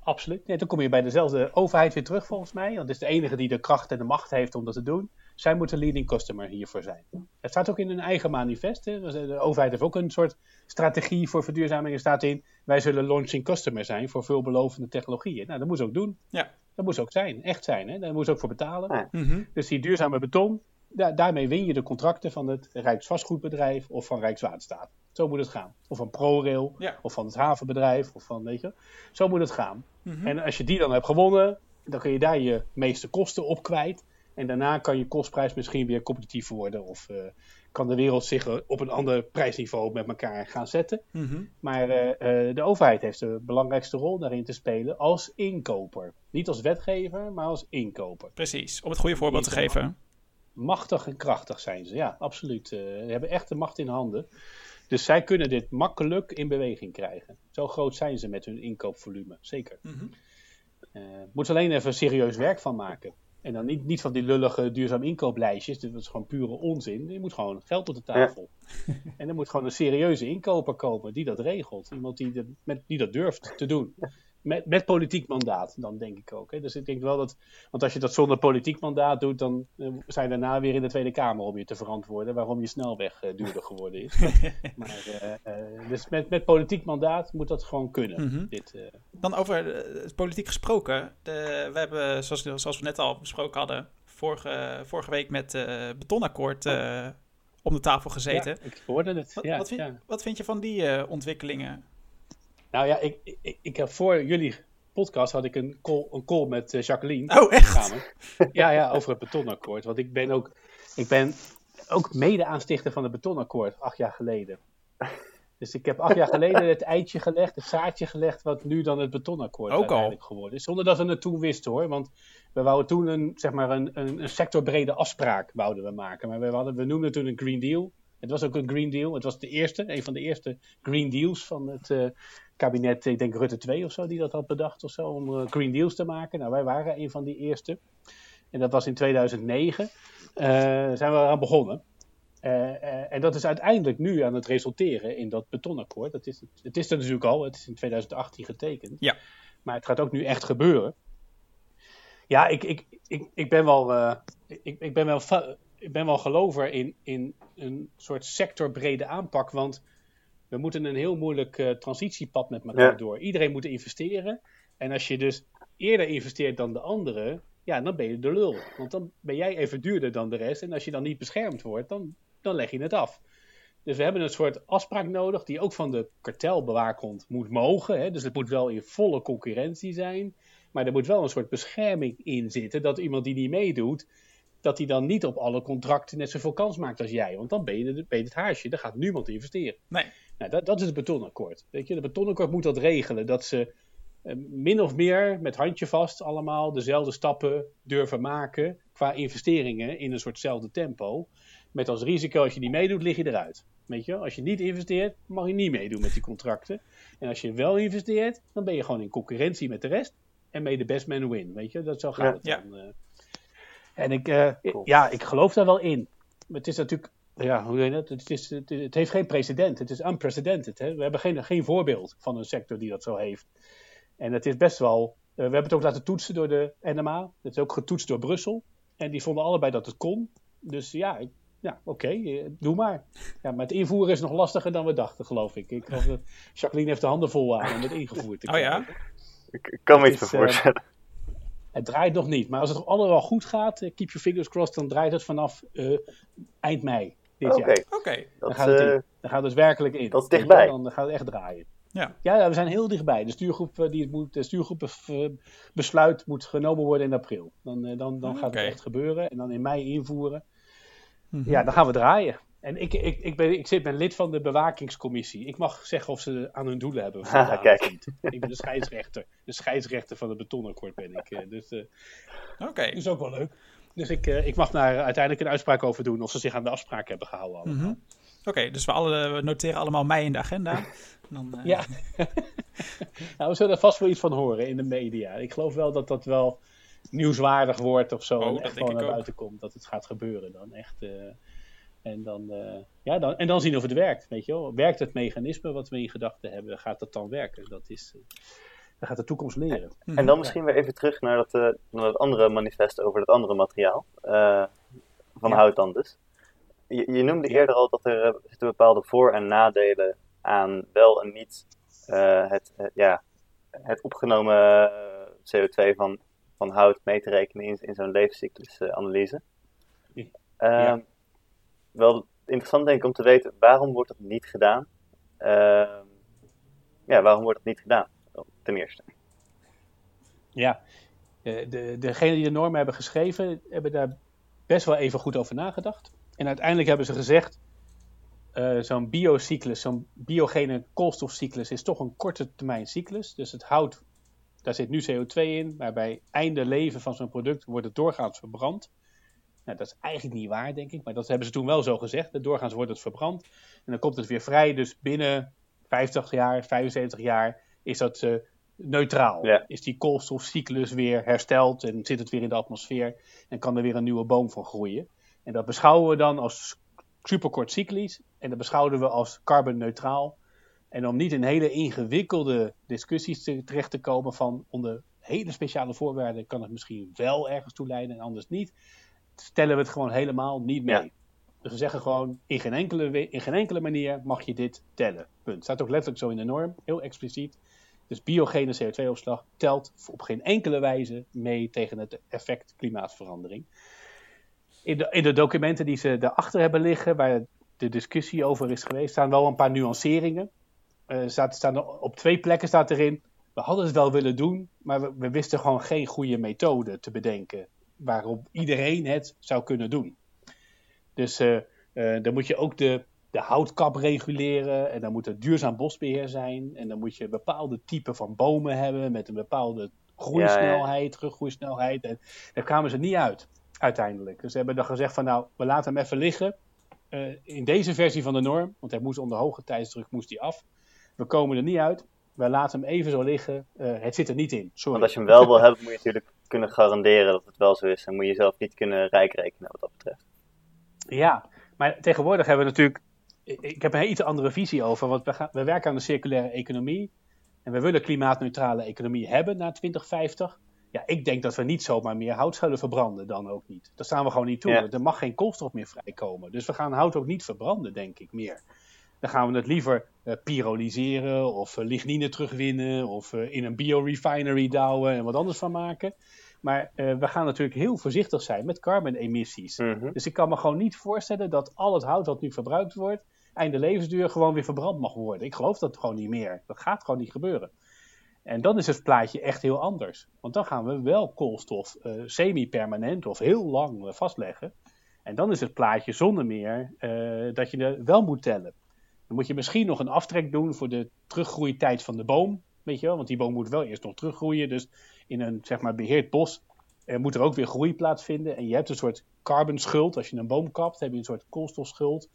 Absoluut. Nee, dan kom je bij dezelfde overheid weer terug volgens mij. Want het is de enige die de kracht en de macht heeft om dat te doen. Zij moeten leading customer hiervoor zijn. Het staat ook in hun eigen manifest. Hè. Dus de overheid heeft ook een soort strategie voor verduurzaming. Er staat in, wij zullen launching customer zijn voor veelbelovende technologieën. Nou, dat moet ze ook doen. Ja. Dat moet ze ook zijn, echt zijn. Hè. Daar moet ze ook voor betalen. Mhm. Dus die duurzame beton, daarmee win je de contracten van het Rijksvastgoedbedrijf of van Rijkswaterstaat. Zo moet het gaan. Of van ProRail, ja. of van het havenbedrijf, of van, weet je. Zo moet het gaan. Mhm. En als je die dan hebt gewonnen, dan kun je daar je meeste kosten op kwijt. En daarna kan je kostprijs misschien weer competitief worden. Of uh, kan de wereld zich op een ander prijsniveau met elkaar gaan zetten. Mhm. Maar uh, uh, de overheid heeft de belangrijkste rol daarin te spelen als inkoper. Niet als wetgever, maar als inkoper. Precies, om het goede voorbeeld te geven. Machtig en krachtig zijn ze, ja, absoluut. Ze hebben echt de macht in handen. Dus zij kunnen dit makkelijk in beweging krijgen. Zo groot zijn ze met hun inkoopvolume, zeker. Mm -hmm. uh, moet alleen even serieus werk van maken. En dan niet, niet van die lullige duurzaam inkooplijstjes. Dat is gewoon pure onzin. Je moet gewoon geld op de tafel. Ja. En er moet gewoon een serieuze inkoper komen die dat regelt. Iemand die, de, met, die dat durft te doen met, met politiek mandaat, dan denk ik ook. Hè. Dus ik denk wel dat, want als je dat zonder politiek mandaat doet, dan uh, zijn daarna weer in de Tweede Kamer om je te verantwoorden waarom je snelweg uh, duurder geworden is. (laughs) maar, uh, dus met, met politiek mandaat moet dat gewoon kunnen. Mm -hmm. dit, dan over politiek gesproken. De, we hebben, zoals, zoals we net al besproken hadden, vorige, vorige week met betonakkoord om de tafel gezeten. Ja, ik hoorde het. Wat, ja, wat, vind, ja. wat vind je van die ontwikkelingen? Nou ja, ik, ik, ik heb voor jullie podcast had ik een call, een call met uh, Jacqueline. Oh, echt? Ja, ja, over het betonakkoord. Want ik ben ook, ik ben ook mede-aanstichter van het betonakkoord, acht jaar geleden. Dus ik heb acht jaar geleden het eitje gelegd, het zaadje gelegd, wat nu dan het betonakkoord ook uiteindelijk al. geworden is. Zonder dat we het toen wisten hoor. Want we wouden toen een, zeg maar een, een, een sectorbrede afspraak wouden we maken. Maar we, hadden, we noemden toen een Green Deal. Het was ook een Green Deal. Het was de eerste, een van de eerste Green Deals van het uh, kabinet, ik denk Rutte 2 of zo, die dat had bedacht of zo, om uh, Green Deals te maken. Nou, wij waren een van die eerste. En dat was in 2009. Uh, zijn we eraan begonnen. Uh, en dat is uiteindelijk nu aan het resulteren in dat betonakkoord. Dat is, het is er natuurlijk al, het is in 2018 getekend. Ja. Maar het gaat ook nu echt gebeuren. Ja, ik, ik, ik, ik ben wel, uh, ik, ik ben wel, ik ben wel gelover in, in een soort sectorbrede aanpak. Want we moeten een heel moeilijk uh, transitiepad met elkaar ja. door. Iedereen moet investeren. En als je dus eerder investeert dan de anderen, ja, dan ben je de lul. Want dan ben jij even duurder dan de rest. En als je dan niet beschermd wordt, dan, dan leg je het af. Dus we hebben een soort afspraak nodig die ook van de kartelbewaakhond moet mogen. Hè? Dus het moet wel in volle concurrentie zijn. Maar er moet wel een soort bescherming in zitten. Dat iemand die niet meedoet, dat hij dan niet op alle contracten net zoveel kans maakt als jij. Want dan ben je, de, ben je het haasje. Dan gaat niemand investeren. Nee. Nou, dat, dat is het betonakkoord. Weet je, de betonakkoord moet dat regelen. Dat ze uh, min of meer met handje vast allemaal dezelfde stappen durven maken qua investeringen in een soortzelfde tempo. Met als risico, als je niet meedoet, lig je eruit. Weet je, als je niet investeert, mag je niet meedoen met die contracten. En als je wel investeert, dan ben je gewoon in concurrentie met de rest. En mee de best man win. Weet je, dat zo gaat het ja. dan. Uh. En ik, uh, cool. ja, ik geloof daar wel in. Maar het is natuurlijk, ja, hoe weet je dat? Het, is, het, het heeft geen precedent. Het is unprecedented. Hè? We hebben geen, geen voorbeeld van een sector die dat zo heeft. En het is best wel. Uh, we hebben het ook laten toetsen door de NMA. Het is ook getoetst door Brussel. En die vonden allebei dat het kon. Dus ja, ja oké, okay, doe maar. Ja, maar het invoeren is nog lastiger dan we dachten, geloof ik. ik geloof dat Jacqueline heeft de handen vol aan om het ingevoerd te krijgen. Oh ja? Ik kan me iets voorstellen. Uh, het draait nog niet. Maar als het allemaal goed gaat, keep your fingers crossed, dan draait het vanaf uh, eind mei dit okay. jaar. Oké. Okay. Dan, gaat het in. dan gaat het dus werkelijk in. Dat is dichtbij. Dan, dan gaat het echt draaien. Ja. ja, we zijn heel dichtbij. De stuurgroep, die het moet, de stuurgroep besluit moet genomen worden in april. Dan, dan, dan gaat okay. het echt gebeuren. En dan in mei invoeren. Mm -hmm. Ja, dan gaan we draaien. En ik, ik, ik, ben, ik zit, ben lid van de bewakingscommissie. Ik mag zeggen of ze aan hun doelen hebben. (laughs) Ah, kijk. Niet. Ik ben de scheidsrechter. De scheidsrechter van het betonakkoord ben ik. Dus, uh, Oké. Okay. is ook wel leuk. Dus ik, uh, ik mag daar uiteindelijk een uitspraak over doen of ze zich aan de afspraak hebben gehouden. Mm -hmm. Oké, okay, dus we, alle, we, noteren allemaal mei in de agenda. (laughs) Dan, uh... Ja. (laughs) nou, we zullen er vast wel iets van horen in de media. Ik geloof wel dat dat wel nieuwswaardig wordt of zo. Oh, en echt gewoon naar buiten komt. Dat het gaat gebeuren dan. Echt. Uh, en, dan, ja, dan, en dan zien of het werkt. Weet je wel. Werkt het mechanisme wat we in gedachten hebben? Gaat dat dan werken? Dat is. Dat gaat de toekomst leren. En dan misschien weer even terug naar dat, naar dat andere manifest over dat andere materiaal. van hout dan dus. Je, je noemde eerder al dat er zitten bepaalde voor- en nadelen aan wel en niet het, ja, het opgenomen CO2 van van hout mee te rekenen in, in zo'n levenscyclusanalyse. Uh, ja. Wel interessant denk ik om te weten, waarom wordt dat niet gedaan? Uh, ja, waarom wordt dat niet gedaan? Ten eerste. Ja, de, de, degenen die de normen hebben geschreven, hebben daar best wel even goed over nagedacht. En uiteindelijk hebben ze gezegd, uh, zo'n biocyclus, zo'n biogene koolstofcyclus is toch een korte termijn cyclus. Dus het hout daar zit nu CO2 in, maar bij einde leven van zo'n product wordt het doorgaans verbrand. Nou, dat is eigenlijk niet waar, denk ik, maar dat hebben ze toen wel zo gezegd. Doorgaans wordt het verbrand en dan komt het weer vrij. Dus binnen 50 jaar, 75 jaar is dat uh, neutraal. Is die koolstofcyclus weer hersteld en zit het weer in de atmosfeer en kan er weer een nieuwe boom van groeien. En dat beschouwen we dan als superkort cyclisch en dat beschouwen we als carbonneutraal. En om niet in hele ingewikkelde discussies te, terecht te komen van onder hele speciale voorwaarden kan het misschien wel ergens toe leiden en anders niet, stellen we het gewoon helemaal niet mee. Dus we zeggen gewoon, in geen, enkele, in geen enkele manier mag je dit tellen. Punt. Staat ook letterlijk zo in de norm, heel expliciet. Dus biogene CO2-opslag telt op geen enkele wijze mee tegen het effect klimaatverandering. In de, in de documenten die ze daarachter hebben liggen, waar de discussie over is geweest, staan wel een paar nuanceringen. Uh, staat, staan op twee plekken staat erin. We hadden het wel willen doen, maar we, wisten gewoon geen goede methode te bedenken waarop iedereen het zou kunnen doen. Dus uh, dan moet je ook de, de houtkap reguleren en dan moet er duurzaam bosbeheer zijn en dan moet je bepaalde typen van bomen hebben met een bepaalde groeisnelheid, ja, ja. teruggroeisnelheid. En daar kwamen ze niet uit uiteindelijk. Dus ze hebben dan gezegd van nou, we laten hem even liggen. in deze versie van de norm, want hij moest onder hoge tijdsdruk moest hij af we komen er niet uit. We laten hem even zo liggen. Uh, het zit er niet in. Sorry. Want als je hem wel wil hebben, moet je natuurlijk kunnen garanderen dat het wel zo is. En moet je jezelf niet kunnen rijk rekenen wat dat betreft. Ja, maar tegenwoordig hebben we natuurlijk. Ik heb een iets andere visie over. Want we, gaan, we werken aan de circulaire economie. En we willen klimaatneutrale economie hebben na 2050. Ja, ik denk dat we niet zomaar meer hout zullen verbranden, dan ook niet. Dat staan we gewoon niet toe. Ja. Er mag geen koolstof meer vrijkomen. Dus we gaan hout ook niet verbranden, denk ik meer. Dan gaan we het liever uh, pyrolyseren of uh, lignine terugwinnen of uh, in een biorefinery douwen en wat anders van maken. Maar we gaan natuurlijk heel voorzichtig zijn met carbon-emissies. Mm -hmm. Dus ik kan me gewoon niet voorstellen dat al het hout dat nu verbruikt wordt, einde levensduur gewoon weer verbrand mag worden. Ik geloof dat gewoon niet meer. Dat gaat gewoon niet gebeuren. En dan is het plaatje echt heel anders. Want dan gaan we wel koolstof semi-permanent of heel lang vastleggen. En dan is het plaatje zonder meer dat je er wel moet tellen. Dan moet je misschien nog een aftrek doen voor de teruggroeitijd van de boom. Weet je wel, want die boom moet wel eerst nog teruggroeien. Dus in een zeg maar, beheerd bos eh, moet er ook weer groei plaatsvinden. En je hebt een soort carbon schuld. Als je een boom kapt, heb je een soort koolstofschuld.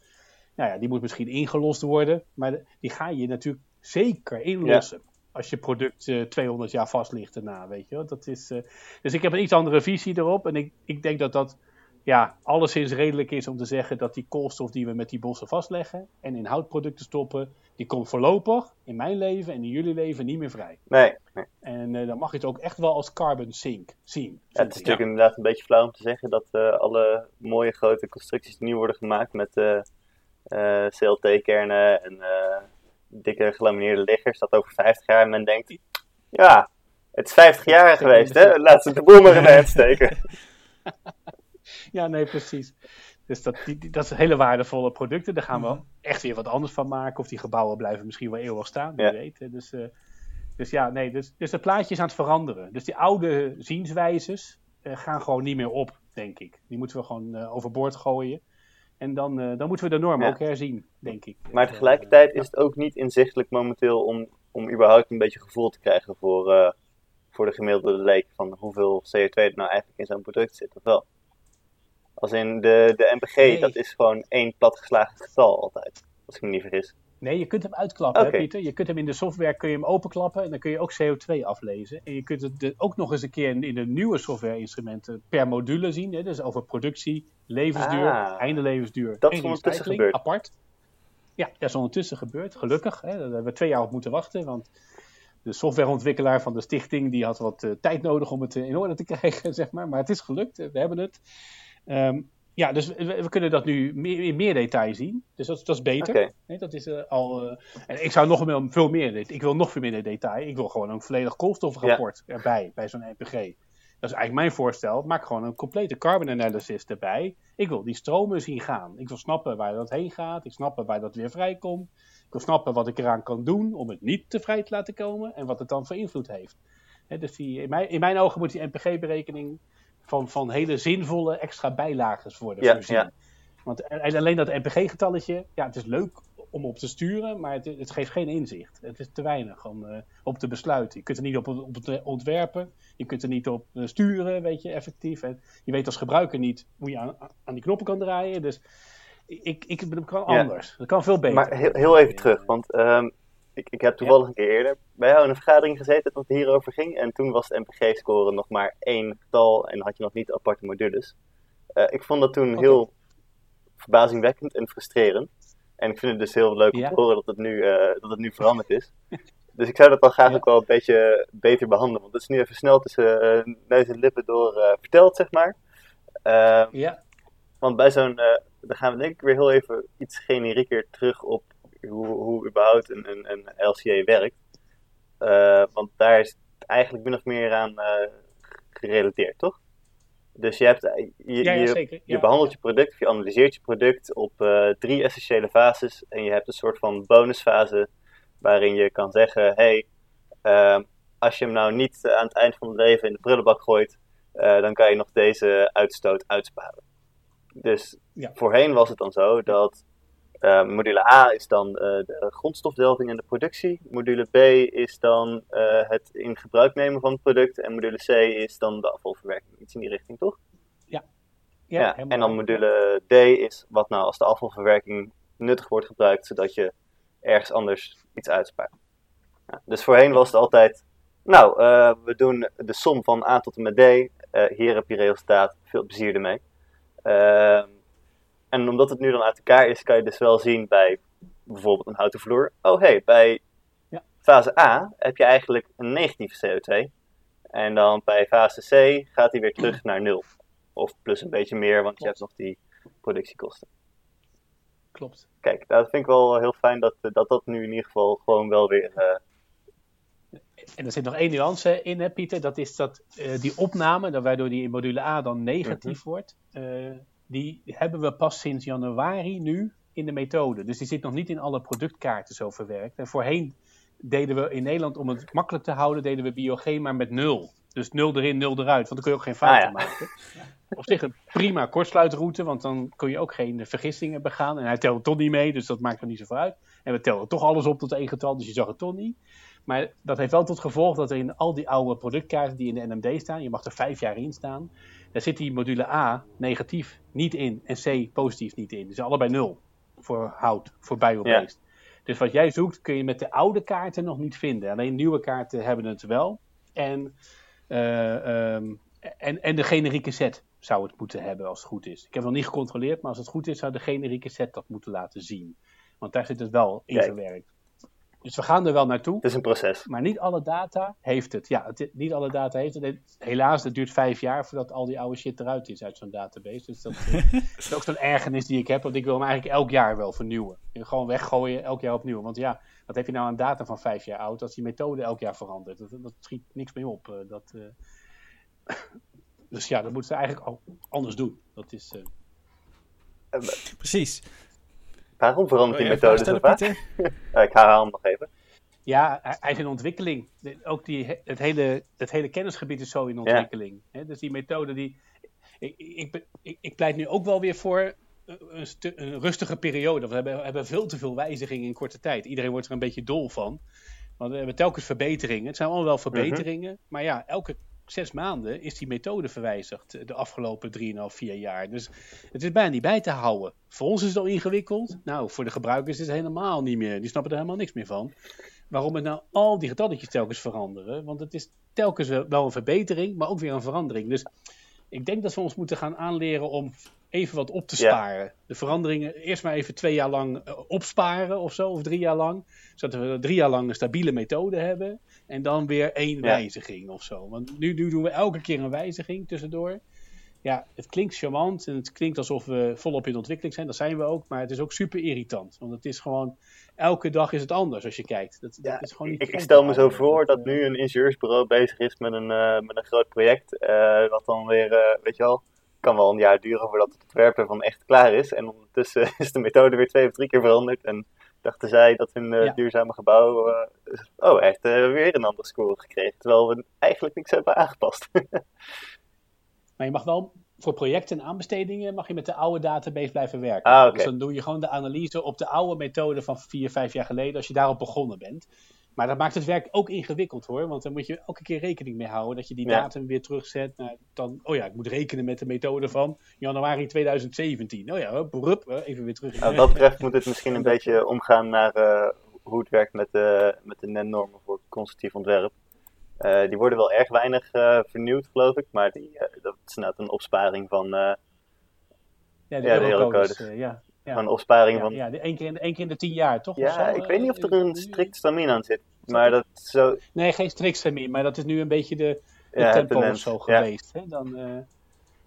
Nou ja, die moet misschien ingelost worden. Maar die ga je natuurlijk zeker inlossen. Ja. Als je product uh, 200 jaar vast ligt daarna, weet je wel. Dat is, uh, dus ik heb een iets andere visie erop. En ik, ik denk dat dat ja, alleszins redelijk is om te zeggen dat die koolstof die we met die bossen vastleggen en in houtproducten stoppen, die komt voorlopig in mijn leven en in jullie leven niet meer vrij. Nee. nee. En uh, dan mag je het ook echt wel als carbon sink zien. Ja, het is natuurlijk inderdaad een beetje flauw om te zeggen dat uh, alle mooie grote constructies die nu worden gemaakt met uh, CLT-kernen en dikke gelamineerde liggers, dat over 50 jaar men denkt, ja, het is 50 jaar geweest, hè? laat ze de boel maar in de hand steken. (laughs) ja, nee, precies. Dus dat, die, dat zijn hele waardevolle producten. Daar gaan we mhm. echt weer wat anders van maken. Of die gebouwen blijven misschien wel eeuwig staan, wie ja. weet. Dus, uh, dus ja, nee, dus, dus het plaatje is aan het veranderen. Dus die oude zienswijzes uh, gaan gewoon niet meer op, denk ik. Die moeten we gewoon uh, overboord gooien. En dan, dan moeten we de norm ja. ook herzien, denk ik. Maar tegelijkertijd is het ook niet inzichtelijk momenteel om, om überhaupt een beetje gevoel te krijgen voor, voor de gemiddelde leek van hoeveel CO2 er nou eigenlijk in zo'n product zit, of wel? Als in de, de MPG, nee. dat is gewoon één platgeslagen getal altijd. Als ik me niet vergis. Nee, je kunt hem uitklappen, hè, Pieter. Je kunt hem in de software kun je hem openklappen en dan kun je ook CO2 aflezen. En je kunt het ook nog eens een keer in de nieuwe software-instrumenten per module zien. Hè? Dus over productie, levensduur, ah, einde levensduur. Dat is ondertussen gebeurd. Apart. Ja, dat is ondertussen gebeurd, gelukkig. Hè? Daar hebben we twee jaar op moeten wachten, want de softwareontwikkelaar van de stichting die had wat uh, tijd nodig om het in orde te (laughs) krijgen, zeg maar. Maar het is gelukt, we hebben het. Um, ja, dus we, kunnen dat nu meer, in meer detail zien. Dus dat, dat is beter. dat is uh, al. Uh, en ik zou nog veel, veel meer. Ik wil nog veel meer detail. Ik wil gewoon een volledig koolstofrapport erbij bij zo'n NPG. Dat is eigenlijk mijn voorstel. Maak gewoon een complete carbon analysis erbij. Ik wil die stromen zien gaan. Ik wil snappen waar dat heen gaat. Ik snappen waar dat weer vrijkomt. Ik wil snappen wat ik eraan kan doen om het niet te vrij te laten komen. En wat het dan voor invloed heeft. dus die, in, mijn, in mijn ogen moet die NPG-berekening van, van hele zinvolle extra bijlagen worden ja, voorzien. Ja. Want alleen dat NPG-getalletje, ja, het is leuk om op te sturen, maar het, het geeft geen inzicht. Het is te weinig om uh, op te besluiten. Je kunt er niet op, op het ontwerpen, je kunt er niet op uh, sturen, weet je, effectief. En je weet als gebruiker niet hoe je aan, aan die knoppen kan draaien. Dus ik, ik, ik kan anders. Ja. Dat kan veel beter. Maar heel, heel even terug, want um, ik, ik heb toevallig een keer eerder bij jou in een vergadering gezeten dat het hierover ging. En toen was de MPG-score nog maar één getal en had je nog niet aparte modules. Uh, ik vond dat toen heel verbazingwekkend en frustrerend. En ik vind het dus heel leuk om te horen dat het, nu, uh, dat het nu veranderd is. (laughs) dus ik zou dat dan graag ja. ook wel een beetje beter behandelen. Want het is nu even snel tussen uh, neus en lippen door verteld, zeg maar. Ehm, ja. Want bij zo'n, dan gaan we denk ik weer heel even iets generieker terug op hoe, hoe überhaupt een, een, een LCA werkt. Uh, want daar is het eigenlijk min of meer aan uh, gerelateerd, toch? Dus je, hebt, je, ja, ja, je, je behandelt je product, je analyseert je product op uh, drie essentiële fases. En je hebt een soort van bonusfase waarin je kan zeggen: hey, als je hem nou niet aan het eind van het leven in de prullenbak gooit, dan kan je nog deze uitstoot uitsparen. Dus voorheen was het dan zo dat uh, module A is dan uh, de grondstofdelving en de productie. Module B is dan uh, het in gebruik nemen van het product. En module C is dan de afvalverwerking. Iets in die richting, toch? Ja. Ja, ja. en dan module D is wat nou als de afvalverwerking nuttig wordt gebruikt, zodat je ergens anders iets uitspaart. Ja, dus voorheen was het altijd, nou, we doen de som van A tot en met D. hier heb je resultaat, veel plezier ermee. Ehm, en omdat het nu dan uit elkaar is, kan je dus wel zien bij bijvoorbeeld een houten vloer. Oh hey, bij ja. fase A heb je eigenlijk een negatieve CO2. En dan bij fase C gaat hij weer terug naar nul. Of plus een beetje meer, want je hebt nog die productiekosten. Klopt. Kijk, dat vind ik wel heel fijn dat dat, dat nu in ieder geval gewoon wel weer. Uh... En er zit nog één nuance in, hè, Pieter. Dat is dat uh, die opname, waardoor die in module A dan negatief mhm. wordt. Uh, die hebben we pas sinds januari nu in de methode. Dus die zit nog niet in alle productkaarten zo verwerkt. En voorheen deden we in Nederland, om het makkelijk te houden, deden we biogeen maar met nul. Dus nul erin, nul eruit, want dan kun je ook geen fouten ah, maken. Op zich een prima kortsluitroute, want dan kun je ook geen vergissingen begaan. En hij telde toch niet mee, dus dat maakt er niet zo uit. En we telden toch alles op tot één getal, dus je zag het toch niet. Maar dat heeft wel tot gevolg dat er in al die oude productkaarten die in de NMD staan, je mag er vijf jaar in staan, daar zit die module A negatief niet in en C positief niet in. Dus allebei nul voor hout, voor biobased. Dus wat jij zoekt kun je met de oude kaarten nog niet vinden. Alleen nieuwe kaarten hebben het wel. En, uh, um, en, en de generieke set zou het moeten hebben als het goed is. Ik heb het nog niet gecontroleerd, maar als het goed is zou de generieke set dat moeten laten zien. Want daar zit het wel in verwerkt. Dus we gaan er wel naartoe. Het is een proces. Maar niet alle data heeft het. Ja, het, niet alle data heeft het. Helaas, het duurt vijf jaar voordat al die oude shit eruit is uit zo'n database. Dus dat, eh, (laughs) is ook zo'n ergernis die ik heb. Want ik wil hem eigenlijk elk jaar wel vernieuwen. Gewoon weggooien, elk jaar opnieuw. Want ja, wat heb je nou aan data van vijf jaar oud als die methode elk jaar verandert? Dat, dat schiet niks mee op. Eh, dat, uh... (laughs) dus ja, dat moeten ze eigenlijk al anders doen. Dat is... Precies. Waarom verandert die methode zo vaak? ik herhaal hem nog even. Ja, hij is in ontwikkeling. Ook die, het, hele, het hele kennisgebied is zo in ontwikkeling. Ja. Dus die methode die. Ik, ik, ik, ik, pleit nu ook wel weer voor een, een rustige periode. We hebben, we hebben veel te veel wijzigingen in korte tijd. Iedereen wordt er een beetje dol van. Want we hebben telkens verbeteringen. Het zijn allemaal wel verbeteringen. Mhm. Maar ja, elke zes maanden is die methode verwijzigd de afgelopen 3,5, 4 jaar. Dus het is bijna niet bij te houden. Voor ons is het al ingewikkeld. Nou, voor de gebruikers is het helemaal niet meer. Die snappen er helemaal niks meer van. Waarom het nou al die getalletjes telkens veranderen? Want het is telkens wel een verbetering, maar ook weer een verandering. Dus ik denk dat we ons moeten gaan aanleren om even wat op te sparen. De veranderingen eerst maar even twee jaar lang eh, opsparen of zo, of drie jaar lang. Zodat we drie jaar lang een stabiele methode hebben. En dan weer één wijziging of zo. Want nu, nu doen we elke keer een wijziging tussendoor. Ja, het klinkt charmant en het klinkt alsof we volop in ontwikkeling zijn. Dat zijn we ook, maar het is ook super irritant. Want het is gewoon, elke dag is het anders als je kijkt. Dat, dat is gewoon niet ik, ik stel me zo voor dat nu een ingenieursbureau bezig is met een, uh, met een groot project. Uh, wat dan weer, uh, weet je wel, kan wel een jaar duren voordat het ontwerp ervan echt klaar is. En ondertussen (laughs) is de methode weer twee of drie keer veranderd. En dachten zij dat hun uh, duurzame gebouw. Uh, oh, echt uh, weer een andere score gekregen. Terwijl we eigenlijk niks hebben aangepast. (laughs) maar je mag wel voor projecten en aanbestedingen mag je met de oude database blijven werken. Ah, okay. Dus dan doe je gewoon de analyse op de oude methode van vier, vijf jaar geleden, als je daarop begonnen bent. Maar dat maakt het werk ook ingewikkeld hoor. Want dan moet je elke keer rekening mee houden dat je die datum weer terugzet. Dan, oh ja, ik moet rekenen met de methode van januari 2017. Oh ja, brup, even weer terug. Nou, wat dat betreft moet het misschien een beetje omgaan naar uh, hoe het werkt met de, met de NEN-normen voor constructief ontwerp. Uh, die worden wel erg weinig uh, vernieuwd, geloof ik. Maar die, dat is net een opsparing van ja, de, ja, de ja, ja. een opsparing ja, van... Ja, één keer, in, één keer in de tien jaar, toch? Ja, ik weet niet of er een strikt stramien aan zit. Maar dat zo... Nee, geen strikt stramien, maar dat is nu een beetje de, de ja, tempo of zo geweest. Hè? Dan, uh,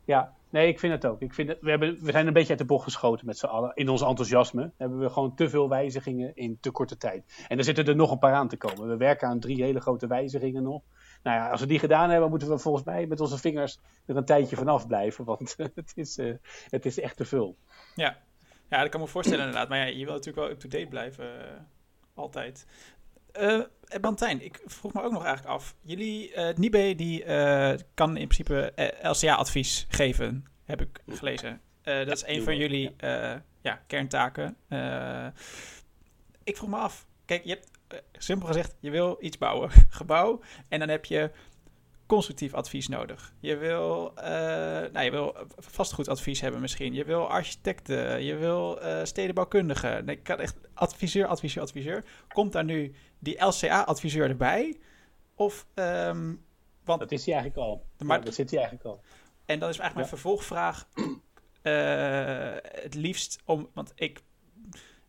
ja, nee, ik vind het ook. Ik vind het, we, hebben, we zijn een beetje uit de bocht geschoten met z'n allen. In ons enthousiasme hebben we gewoon te veel wijzigingen in te korte tijd. En er zitten er nog een paar aan te komen. We werken aan drie hele grote wijzigingen nog. Nou ja, als we die gedaan hebben, moeten we volgens mij met onze vingers er een tijdje vanaf blijven. Want (laughs) het is, uh, het is echt te veel. Ja, ja, dat kan me voorstellen inderdaad. Maar ja, je wil natuurlijk wel up-to-date blijven. Uh, altijd. Uh, Bantijn, ik vroeg me ook nog eigenlijk af. Jullie, uh, Nibe, die kan in principe LCA-advies geven, heb ik gelezen. dat is een van jullie ja, kerntaken. ik vroeg me af. Kijk, je hebt simpel gezegd, je wil iets bouwen, (laughs) gebouw. En dan heb je constructief advies nodig. Je wil, uh, nou, je wil vastgoedadvies hebben misschien. Je wil architecten. Je wil uh, stedenbouwkundigen. Nee, ik kan echt adviseur, adviseur, adviseur. Komt daar nu die LCA-adviseur erbij? Of, um, want, dat is hij eigenlijk al. Maar, dat zit hij eigenlijk al. En dan is eigenlijk mijn vervolgvraag. Uh, het liefst om, want ik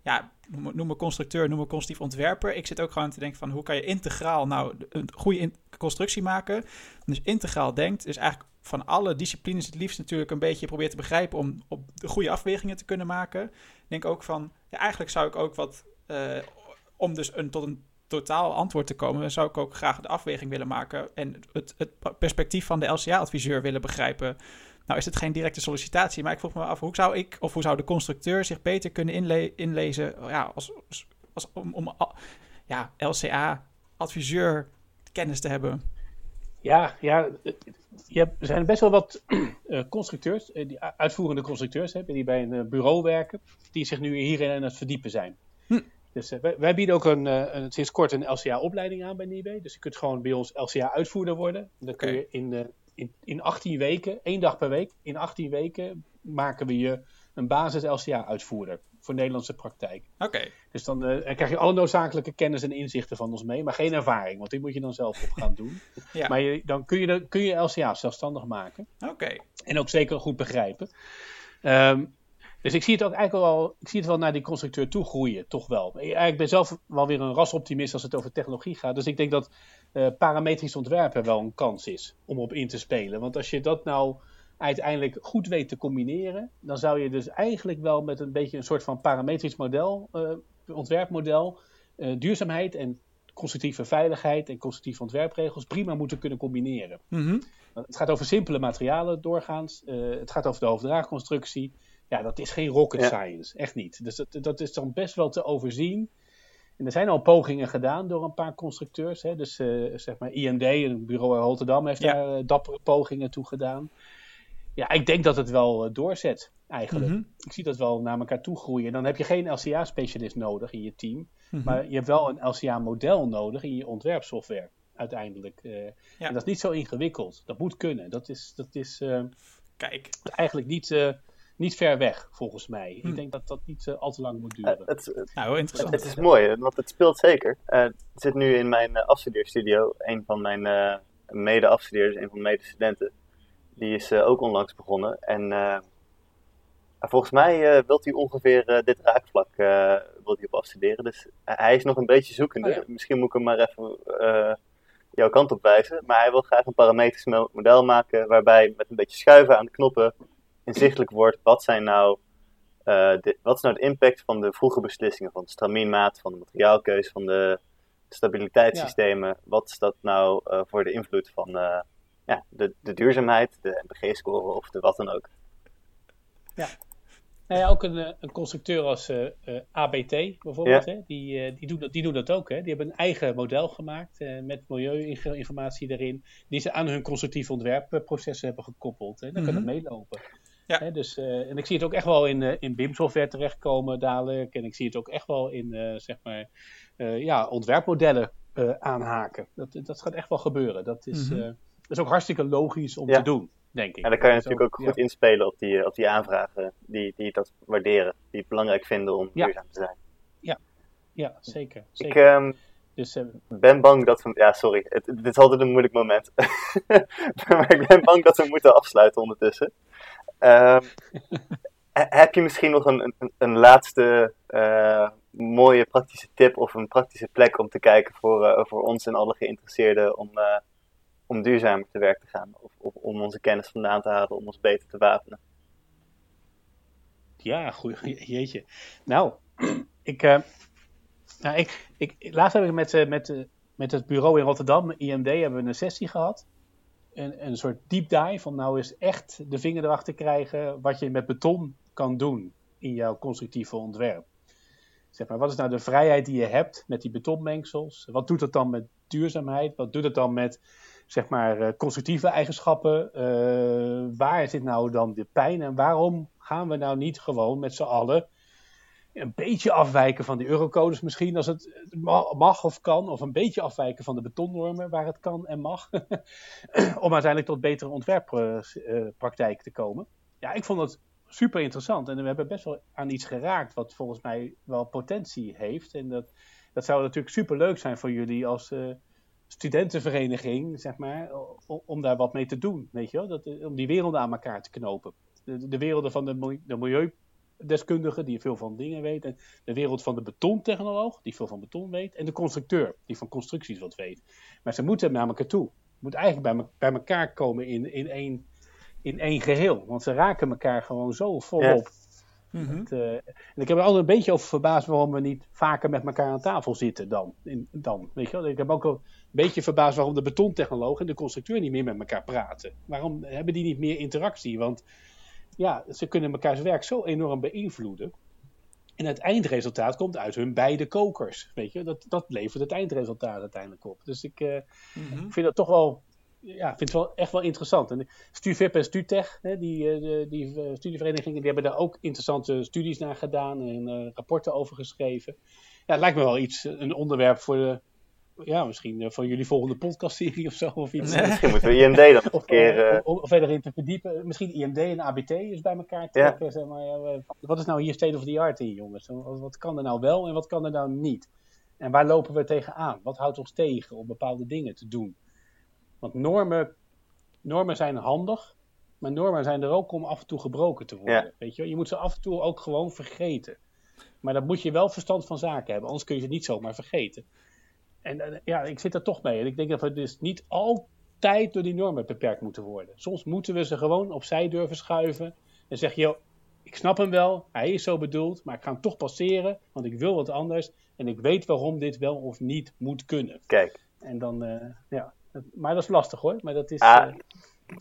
ja, noem me constructeur, noem me constructief ontwerper. Ik zit ook gewoon te denken van hoe kan je integraal nou een goede constructie maken. Dus integraal denkt, is eigenlijk van alle disciplines het liefst natuurlijk een beetje probeert te begrijpen om op de goede afwegingen te kunnen maken. Ik denk ook van, ja, eigenlijk zou ik ook wat, uh, om dus een, tot een totaal antwoord te komen, zou ik ook graag de afweging willen maken en het, het perspectief van de LCA-adviseur willen begrijpen. Nou is het geen directe sollicitatie, maar ik vroeg me af hoe zou ik of hoe zou de constructeur zich beter kunnen inle inlezen ja, als, als, om, om ja, LCA-adviseur kennis te hebben? Ja, ja je hebt, er zijn best wel wat uh, (clears throat) constructeurs, uh, die uitvoerende constructeurs hebben, die bij een uh, bureau werken, die zich nu hierin aan het verdiepen zijn. Hm. Dus wij, wij, bieden ook een, een, sinds kort een LCA-opleiding aan bij NIBE. Dus je kunt gewoon bij ons LCA-uitvoerder worden. Dan kun je in, in, in 18 weken, één dag per week, in 18 weken maken we je een basis LCA-uitvoerder voor Nederlandse praktijk. Oké. Dus dan, uh, krijg je alle noodzakelijke kennis en inzichten van ons mee, maar geen ervaring, want die moet je dan zelf op gaan doen. (laughs) ja. Maar je, dan kun je, kun je LCA zelfstandig maken. Oké. En ook zeker goed begrijpen. Um, dus ik zie het ook eigenlijk wel, ik zie het wel naar die constructeur toe groeien, toch wel. Ik ben zelf wel weer een rasoptimist als het over technologie gaat. Dus ik denk dat uh, parametrisch ontwerpen wel een kans is om op in te spelen. Want als je dat nou uiteindelijk goed weet te combineren, dan zou je dus eigenlijk wel met een beetje een soort van parametrisch model, uh, ontwerpmodel, uh, duurzaamheid en constructieve veiligheid en constructieve ontwerpregels prima moeten kunnen combineren. Mm Het gaat over simpele materialen doorgaans, het gaat over de hoofddraagconstructie. Ja, dat is geen rocket science, echt niet. Dus dat, dat is dan best wel te overzien. En er zijn al pogingen gedaan door een paar constructeurs. Hè? Dus uh, zeg maar IND, een bureau in Rotterdam, heeft daar uh, dappere pogingen toe gedaan. Ja, ik denk dat het wel uh, doorzet eigenlijk. Mhm. Ik zie dat wel naar elkaar toe groeien. Dan heb je geen LCA-specialist nodig in je team. Mhm. Maar je hebt wel een LCA-model nodig in je ontwerpsoftware. uiteindelijk. En dat is niet zo ingewikkeld. Dat moet kunnen. Dat is, dat is Kijk. eigenlijk niet, niet ver weg, volgens mij. Ik hm. denk dat dat niet al te lang moet duren. het, nou, interessant. Het, is mooi, want het speelt zeker. het zit nu in mijn afstudeerstudio. Een van mijn mede-afstudeerders, een van mijn medestudenten. Die is ook onlangs begonnen. En volgens mij uh, wilt hij ongeveer uh, dit raakvlak uh, wilt hij op afstuderen. Dus hij is nog een beetje zoekende. Oh Misschien moet ik hem maar even jouw kant op wijzen. Maar hij wil graag een parametrisch model maken waarbij met een beetje schuiven aan de knoppen inzichtelijk wordt wat, zijn nou, de, wat is nou de impact van de vroege beslissingen van de stramienmaat, van de materiaalkeuze, van de stabiliteitssystemen. Wat is dat nou voor de invloed van ja, de, de duurzaamheid, de MPG-score of de wat dan ook. Ja, nou ja, ook een, eh, een constructeur als uh, uh, ABT bijvoorbeeld, hè? Die, uh, die, doen dat, die doen dat ook. Hè? Die hebben een eigen model gemaakt met milieuinformatie erin, die ze aan hun constructief ontwerpprocessen hebben gekoppeld. Hè? Dan mm -hmm. kan het meelopen. Ja. Hè? Dus, en ik zie het ook echt wel in, in BIM-software terechtkomen dadelijk. En ik zie het ook echt wel in zeg maar, ja, ontwerpmodellen aanhaken. Dat, dat gaat echt wel gebeuren. Dat is, mm -hmm. dat is ook hartstikke logisch om ja. te doen denk ik. En dan kan je natuurlijk ook goed inspelen op die, op die aanvragen die, die dat waarderen, die het belangrijk vinden om duurzaam te zijn. Ja, ja zeker. zeker. Ik um, dus, uh, ben bang dat we. Ja, sorry, het, dit is altijd een moeilijk moment. (laughs) maar ik ben bang dat we moeten afsluiten ondertussen. Um, heb je misschien nog een, een, een laatste uh, mooie praktische tip of een praktische plek om te kijken voor, uh, voor ons en alle geïnteresseerden om om duurzamer te werk te gaan. Of, of, om onze kennis vandaan te halen, om ons beter te wapenen. Ja, goed, jeetje. Nou, (clears throat) ik, nou ik, ik, laatst heb ik met, met, met het bureau in Rotterdam, IMD, hebben we een sessie gehad. Een, een soort deep dive van nou eens echt de vinger erachter krijgen wat je met beton kan doen in jouw constructieve ontwerp. Zeg maar, wat is nou de vrijheid die je hebt met die betonmengsels? Wat doet dat dan met duurzaamheid? Wat doet het dan met zeg maar, uh, constructieve eigenschappen. Uh, waar zit nou dan de pijn en waarom gaan we nou niet gewoon met z'n allen een beetje afwijken van de eurocodes misschien, als het mag of kan, of een beetje afwijken van de betonnormen waar het kan en mag, (laughs) om uiteindelijk tot betere ontwerppraktijk te komen. Ja, ik vond het super interessant en we hebben best wel aan iets geraakt wat volgens mij wel potentie heeft. En dat, dat zou natuurlijk super leuk zijn voor jullie als, uh, studentenvereniging, zeg maar, om daar wat mee te doen, weet je wel? Dat, om die werelden aan elkaar te knopen. De, de werelden van de, de milieudeskundige, die veel van dingen weet, en de wereld van de betontechnoloog, die veel van beton weet, en de constructeur, die van constructies wat weet. Maar ze moeten naar elkaar toe. Het moet eigenlijk bij, bij elkaar komen in, in, één, in één geheel, want ze raken elkaar gewoon zo volop. Mhm. Eh, en ik heb er altijd een beetje over verbaasd waarom we niet vaker met elkaar aan tafel zitten dan. In, dan weet je wel? Ik heb ook een beetje verbaasd waarom de betontechnoloog en de constructeur niet meer met elkaar praten. Waarom hebben die niet meer interactie? Want ja, ze kunnen elkaars werk zo enorm beïnvloeden. En het eindresultaat komt uit hun beide kokers. Weet je, dat, dat levert het eindresultaat uiteindelijk op. Dus ik, uh, ik vind dat toch wel ja, vind het wel echt wel interessant. En StuVip en StuTech, hè, die, eh, die uh, studieverenigingen, die hebben daar ook interessante studies naar gedaan en uh, rapporten over geschreven. Ja, het lijkt me wel iets, een onderwerp voor de, ja, misschien voor jullie volgende podcastserie of zo. Of iets. (laughs) misschien moeten we IMD dan een keer... Om, om, verder in te verdiepen. Misschien IMD en ABT is bij elkaar trekken. Zeg maar, ja, wat is nou hier state of the art in, jongens? Wat, wat kan er nou wel en wat kan er nou niet? En waar lopen we tegenaan? Wat houdt ons tegen om bepaalde dingen te doen? Want normen, normen zijn handig, maar normen zijn er ook om af en toe gebroken te worden. Weet je? je moet ze af en toe ook gewoon vergeten. Maar dan moet je wel verstand van zaken hebben, anders kun je ze niet zomaar vergeten. En ja, ik zit er toch mee. En ik denk dat we dus niet altijd door die normen beperkt moeten worden. Soms moeten we ze gewoon opzij durven schuiven. En zeggen, joh, ik snap hem wel, hij is zo bedoeld, maar ik ga hem toch passeren, want ik wil wat anders. En ik weet waarom dit wel of niet moet kunnen. Kijk. En dan, uh, ja, maar dat is lastig hoor. Maar dat is. Ah. Uh,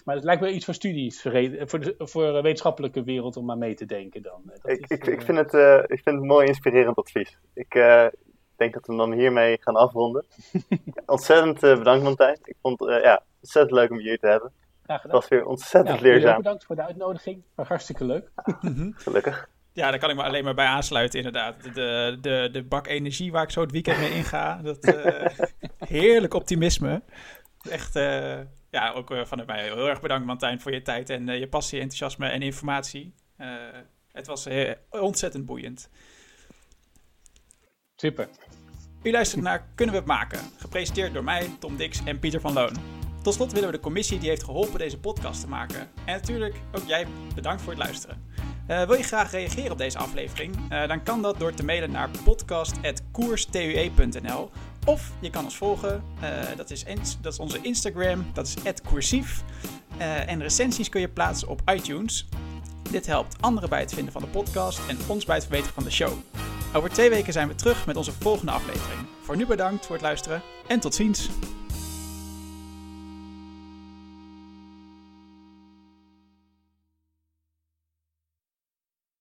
maar het lijkt wel iets voor studies, voor de, voor de wetenschappelijke wereld om maar mee te denken dan. Dat ik, is, ik, ik, vind het, uh, ik vind het mooi inspirerend advies. Ik uh, denk dat we dan hiermee gaan afronden. (laughs) ontzettend bedankt Martijn. Ik vond het ja, ontzettend leuk om je te hebben. Graag gedaan. Het was weer ontzettend nou, leerzaam. Bedankt voor de uitnodiging. Hartstikke leuk. (laughs) Gelukkig. Ja, daar kan ik me alleen maar bij aansluiten, inderdaad. De, de, de bak energie waar ik zo het weekend mee inga. Dat, uh, (laughs) heerlijk optimisme. Echt, uh, ja, ook uh, vanuit mij heel erg bedankt, Martijn, voor je tijd en je passie, enthousiasme en informatie. het was ontzettend boeiend. Super. U luistert naar Kunnen we het maken? Gepresenteerd door mij, Tom Dix en Pieter van Loon. Tot slot willen we de commissie die heeft geholpen deze podcast te maken. En natuurlijk ook jij bedankt voor het luisteren. Uh, wil je graag reageren op deze aflevering? Uh, dan kan dat door te mailen naar podcast.koerstue.nl Of je kan ons volgen, uh, dat, is dat is onze Instagram, dat is @coursief. en recensies kun je plaatsen op iTunes. Dit helpt anderen bij het vinden van de podcast en ons bij het verbeteren van de show. Over twee weken zijn we terug met onze volgende aflevering. Voor nu bedankt voor het luisteren en tot ziens.